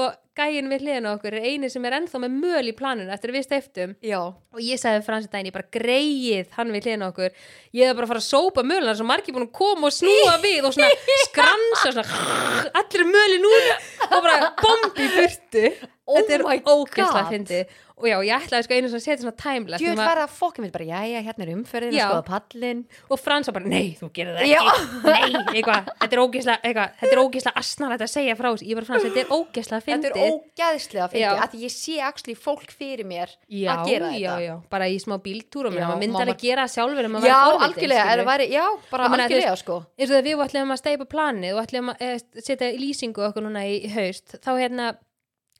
Og gæin við hliðina á okkur er eini sem er ennþá með möl í planinu eftir að við steiftum já, og ég sagði Fransi daginn, ég bara greið hann við hliðina á okkur, ég hef bara að fara að sópa möluna svo margir búin að koma og snúa við og svona skransa svona, allir mölin út og bara bombi burtu. Oh þetta er ógeðslega God. fyndi og já, ég ætlaði sko einu sem að setja svona timelapse djúið um að- verða að fokka mér bara, já, já, hérna er umferðin Já. að skoða pallin og Frans var bara, nei, þú gerir það ekki. Nei, eitthvað, þetta er eitthvað, þetta er ógeðslega asnalegt að segja frá ég bara, Frans, þetta er ógeðslega þetta fyndi er ógæðslega að Já. finna að ég sé actually fólk fyrir mér já, að gera já, þetta. já, bara í smá bíltúrum Já, maður alveg maður- gera það sjálfur maður já, algjörlega, væri, já, bara þú algjörlega sko. og þegar við ætlum að steipa planið og ætlum að e, setja í lýsingu okkur núna í, í haust þá hérna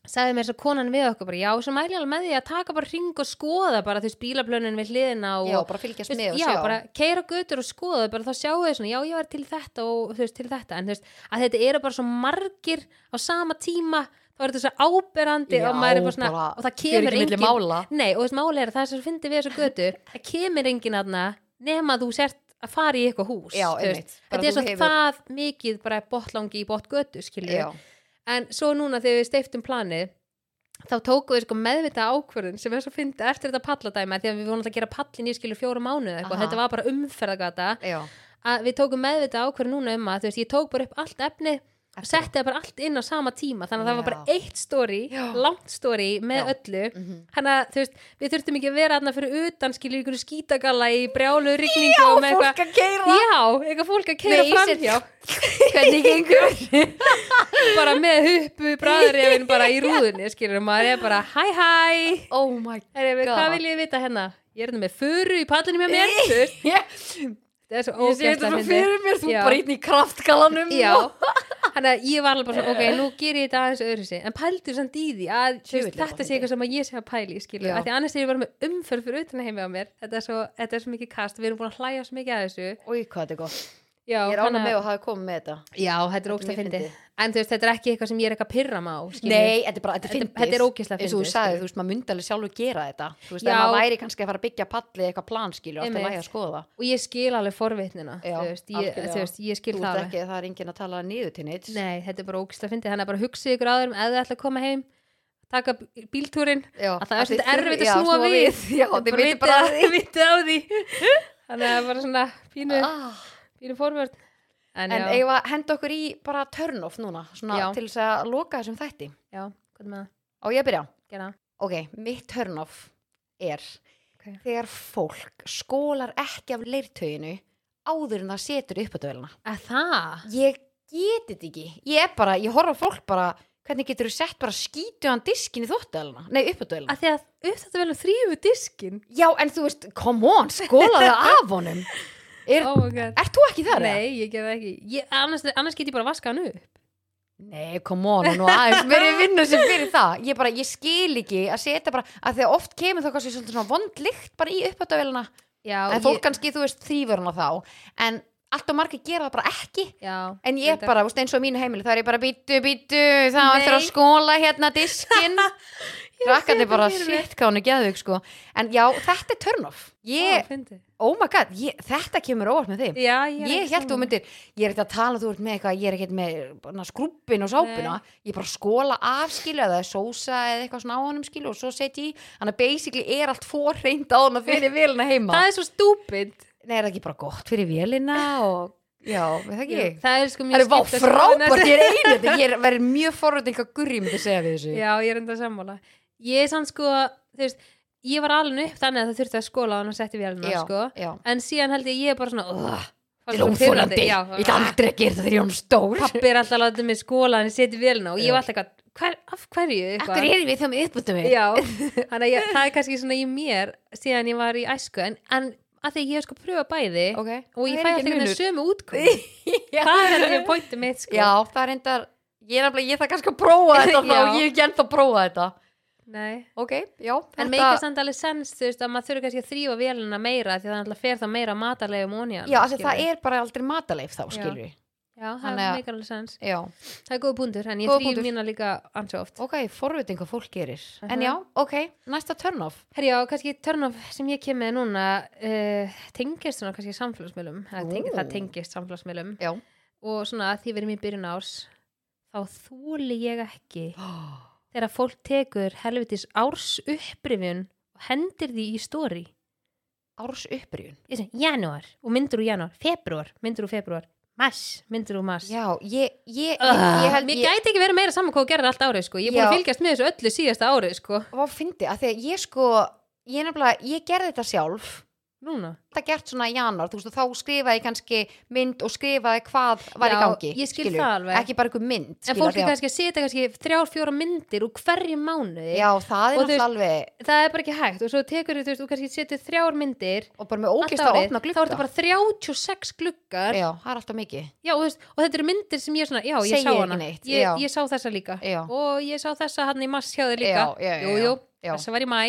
sagði mér svo konan við okkur bara já, mæli ég alveg með því að taka bara hring og skoða bara þú veist bílaplönin við hliðina og já, bara fylgjast með og já, sjá. bara keira götur og skoða bara þá sjáu þau svona, já ég var til þetta og þú veist til þetta, en þú veist, að þetta eru bara svo margir á sama tíma þá er þetta svo áberandi Já, og er svona, bara og það kemur engin nei, og þess máli er að það svo fyndi við þessu götu það kemur engin aðna nema þú sért að fara í eitthvað hús Já, einmitt. Þetta er svo hefur- það mikið bara botlangi í botgötu en svo núna þegar við steiftum planið þá tókum við sko meðvita ákvörðun sem er svo fyndi eftir þetta palladæma því að við alltaf að gera pallin í mánuð eitthvað, Aha. þetta var bara umferðagata við tókum meðvita ákvörðun núna um að veist, ég tók bara upp allt efni. Setti það bara allt inn á sama tíma þannig að það var bara Já. eitt Já. langt story með Já. öllu Mhm. þannig að þú veist, við þurftum ekki að vera aðna fyrir utan skilju ykkur skítagalla í brjálu rigningu já, með fólk að keira Já, eitthvað fólk að keira Nei, framhjá hvernig gengur bara með huppu bræðarefin bara í rúðunni skilur maður er bara hæ hæ oh my God. hvað vil ég vita hérna ég er hérna með furu í pallinu með mér þú veist, ég það er svo sé þetta svo fyrir mér þú bara inn í kraftgalanum já, Þannig að ég var alveg bara svona, ok, nú ger ég þetta aðeins öðru sig en pældu samt í því að það þetta sé eitthvað sem að ég sé að pæli skilur, Já. af því annars er ég bara með umferð fyrir utan heimi á mér þetta er svo, þetta er svo mikið kast, við erum búin að hlæja svo mikið að þessu. Új, Já, Ég er ánum með að hafa komið með þetta. Já, þetta er mjög fyndið. fyndið. En þú veist, þetta er ekki eitthvað sem ég er eitthvað að pyrra skilur. Nei, þetta er bara, þetta fyndið. þetta er ógeðslega Eins og þú fyndið, sagði, skilur. þú veist, maður myndi alveg sjálfur gera þetta. Þú veist, maður væri kannski að fara að byggja palli eitthvað plan, skilju, alltaf lægi að skoða Og ég skil alveg forvitnina Já, þú veist, ég, þú veist, ég skil Þú það ekki, það er enginn að tala niður til neitt. Nei, þetta er bara ógæslega fyndið. Taka bí- bíltúrin að það er svolítið erfitt að snúa við. Já, þið vitið á því. Þannig að það er bara svona pínu, ah. Pínu forvörn. En, En eigum við að henda okkur í bara turn off núna til þess að loka þessum þætti. Já, hvað með það? Á ég að byrja? Gera. Ok, mitt turn off er Ok. Þegar fólk skólar ekki af leirtöginu áður en það setur upp á döluna Að það? Ég geti þetta ekki. Ég er bara, ég horfa fólk bara Hvernig getur þú sett bara skítuðan diskin í þóttöluna Nei, upp á döluna Að því að upp þetta vel þrýfu diskin Já, en þú veist, come on, skólaðu af honum er, Oh Ert þú ekki þar? Nei, ég gera ekki. Ég, annars, annars get ég bara vaska hann upp. Nei, come on, nú aðeins mér er vinna sem fyrir það. Ég, bara, ég skil ekki að setja bara að að oft kemur þá kannski svona vond lykt bara í uppátavélina Já, en fólk kannski, þú veist, þrýfur hana þá. En allt og margir gera það bara ekki. Já, en ég reyndar. bara, eins og mínu heimili þá er ég bara býtu, býtu, það var Nei. eftir að skóla hérna diskinn. Krakkandi sé bara, það shit, hvað hún er geðug sko. en já, þetta er turn off ég, fyndi. oh my god, ég, þetta kemur óvart með þig Já, ég, er ég held þú myndir, ég er ekki að tala þú ert með eitthvað, ég er ekki með bara skrúbbin og sápuna, ég bara skóla af skilu eða sósa eða eitthvað svona á honum skilu og svo setji í, þannig að basically er allt fórreind á hana fyrir vélina heima. Það er svo stúpid. Nei, er það ekki bara gott fyrir vélina og já, það ekki? Það er sko Það mjög er vá skipta frábært, ég er einu þetta, ég er verið mjög forrönd eitthvað gurri myndi segja við þessu. Já, ég Ég Ég var alveg upp þannig að það þurfti að skóla á hann og setti vélina, já, sko. En síðan held ég ég er bara svona óþólandi, ég get aldrei að gera þetta þegar ég er hún stór. Pappi er alltaf að láta mig skóla hann setti vélina og ég var alltaf eitthvað, hver, af hverju eitthvað? Akkur erum við þegar við uppbúttum við Já, þannig að ég, það er kannski svona í mér síðan ég var í æsku. En, en að því ég hef sko pröfa bæði Ok, og ég það fæ alltaf einhvern sömu útkomu Já. það er þetta pointið mitt sko. Já, það er endar Ég er nefnilega, ég þarf kannski að prófa þetta þá. Já. Ég hef ekki ennþá að prófa þetta Nei. Ok, já en meika samt alveg sens þú veist að maður þurfi kannski að þrýfa vélina meira því að það alltaf fer það meira matarlegum ónýjan Já, af því það er bara aldrei mataleif þá, skilur við Já, það Þannig að- meikar alveg sens Já, Það er góð búndur, en ég þrýf mína líka ansi oft. Ok, forviting hvað fólk gerir. En Mhm. já, ok, næsta turn off Herjá, kannski turn-off sem ég kem með núna uh, tengist svona kannski samfélagsmiðlum Ó. það tengist samfélagsmiðlum. Já. Og svona að því við erum í byrjun árs þá þúli ég ekki þegar fólk tekur helvitis árs upprifjun og hendir því í stóri Árs upprýjun ég segi janúar og myndir úr janúar februar, myndir úr februar, mars myndir úr mars. Já, ég, ég, ég, ég held mér gæti ekki verið meira saman hvað þú gerði allt árið sko. ég er búin að fylgjast með þessu öllu síðasta árið sko. Hvað fyndi, að því að ég sko Ég nefnilega, ég gerði þetta sjálf núna Þetta gert svona í januar, þú veist, þá skrifaði ég kannski mynd og skrifaði hvað var Já, í gangi ég skil skilurðu. það alveg. Ekki bara einhver mynd en skilurðu, fólk af því er að- kannski að setja kannski þrjár, fjóra myndir úr hverju mánuði Já, það er Og þú náttúrulega alveg það er bara ekki hægt og svo tekur þú veist, þú kannski setur þrjár myndir Og bara með ógist að opna þá er glugga þetta bara 36 gluggar Já, það er alltaf mikið Já, og, þú veist, og þetta eru myndir sem ég svona, já, ég Segi sá hana ég, já. ég sá þessa líka Já. og ég sá þessa hann í mass hjá þér líka Já, já, já, jú, já. jú, Já. þessa var í mæ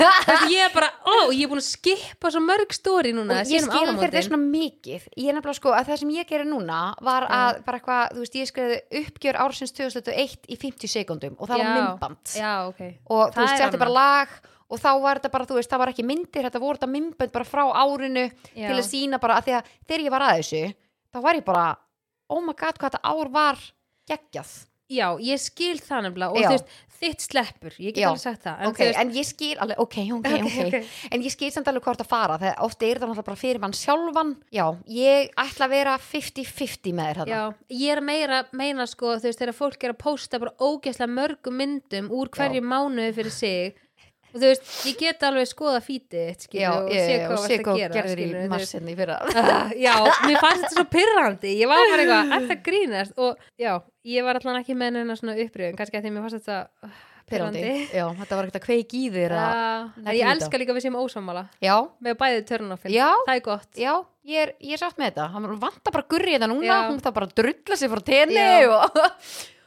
ég er bara, ó, ég er búin að skipa svo mörg stóri núna og ég skilum fyrir áramótin. svona mikið ég er nefnilega sko að það sem ég gerir núna var að bara eitthvað, þú veist, ég skriði uppgjör ársins 2001 í 50 sekundum og það var Já. myndband Já, ok og þú veist, þetta er bara lag og þá var þetta bara, þú veist, það var ekki myndir þetta voru þetta myndband bara frá árinu Já. til að sína bara, að því að þegar ég var að þessu þá var ég bara, oh my god hvað þetta ár var geggjað Já, ég skil það nefnilega og Já. þú veist, þitt sleppur, ég get Já. alveg sagt það en, ok, þú veist, en ég skil alveg, ok, ok, ok, Ok, ok. en ég skil samt alveg hvort að fara þegar ofta er það náttúrulega bara fyrir mann sjálfan já, ég ætla að vera 50-50 með þér þarna Já, ég er meira meina sko, þú veist, þegar fólk er að pósta bara ógeðslega mörgum myndum úr hverju mánuði fyrir sig og þú veist, ég get alveg skoða fítið þitt, skilju, og sé hvað sé varst að gera gerðir í massinni í fyrra. Já, mér fannst þetta svo pyrrandi ég var bara eitthvað, það grínast? Og já, ég var allan ekki með neina svona uppröðun kannski að því mér fannst þetta uh. Pirrandi. Já, þetta var ekkert að kveik í þér að... En Ekki ég elska líka við sem ósamála Já, með bæði törnofinn, já, það er gott. Já, ég er, ég er sátt með þetta. Hann vantar bara gurri þetta núna, Já. hún þarf bara að drulla sig frá tenni og...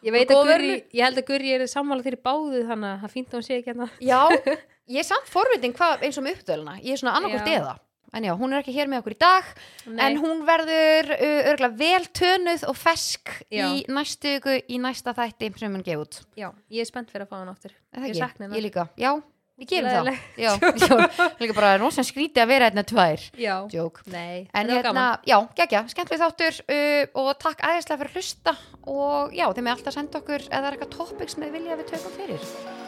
ég veit að verðlaun. ég held að Gurri er sammála þeirri báðu þannig að það fínt að hún sé ekki hérna Já, ég er samt forvitin hvað eins og með uppdöluna. Ég er svona annarkvort Já. eða. En já, hún er ekki hér með okkur í dag, Nei. en hún verður uh, örgulega vel tönuð og fesk Já. í næstu í næsta þætti sem hún gefið út. já, ég er spennt fyrir að fá hann áttur Ég hennar. Ég líka, já, við gerum það. Já, líka bara rosa skrítið að vera hérna tvær. já, Jók. nei, En þetta var hérna, gaman. já, geggja, skemmtileg þáttur uh, og takk aðeinslega fyrir að hlusta og já, þið með alltaf senda okkur eða er eitthvað topics þið vilja að við tökum fyrir.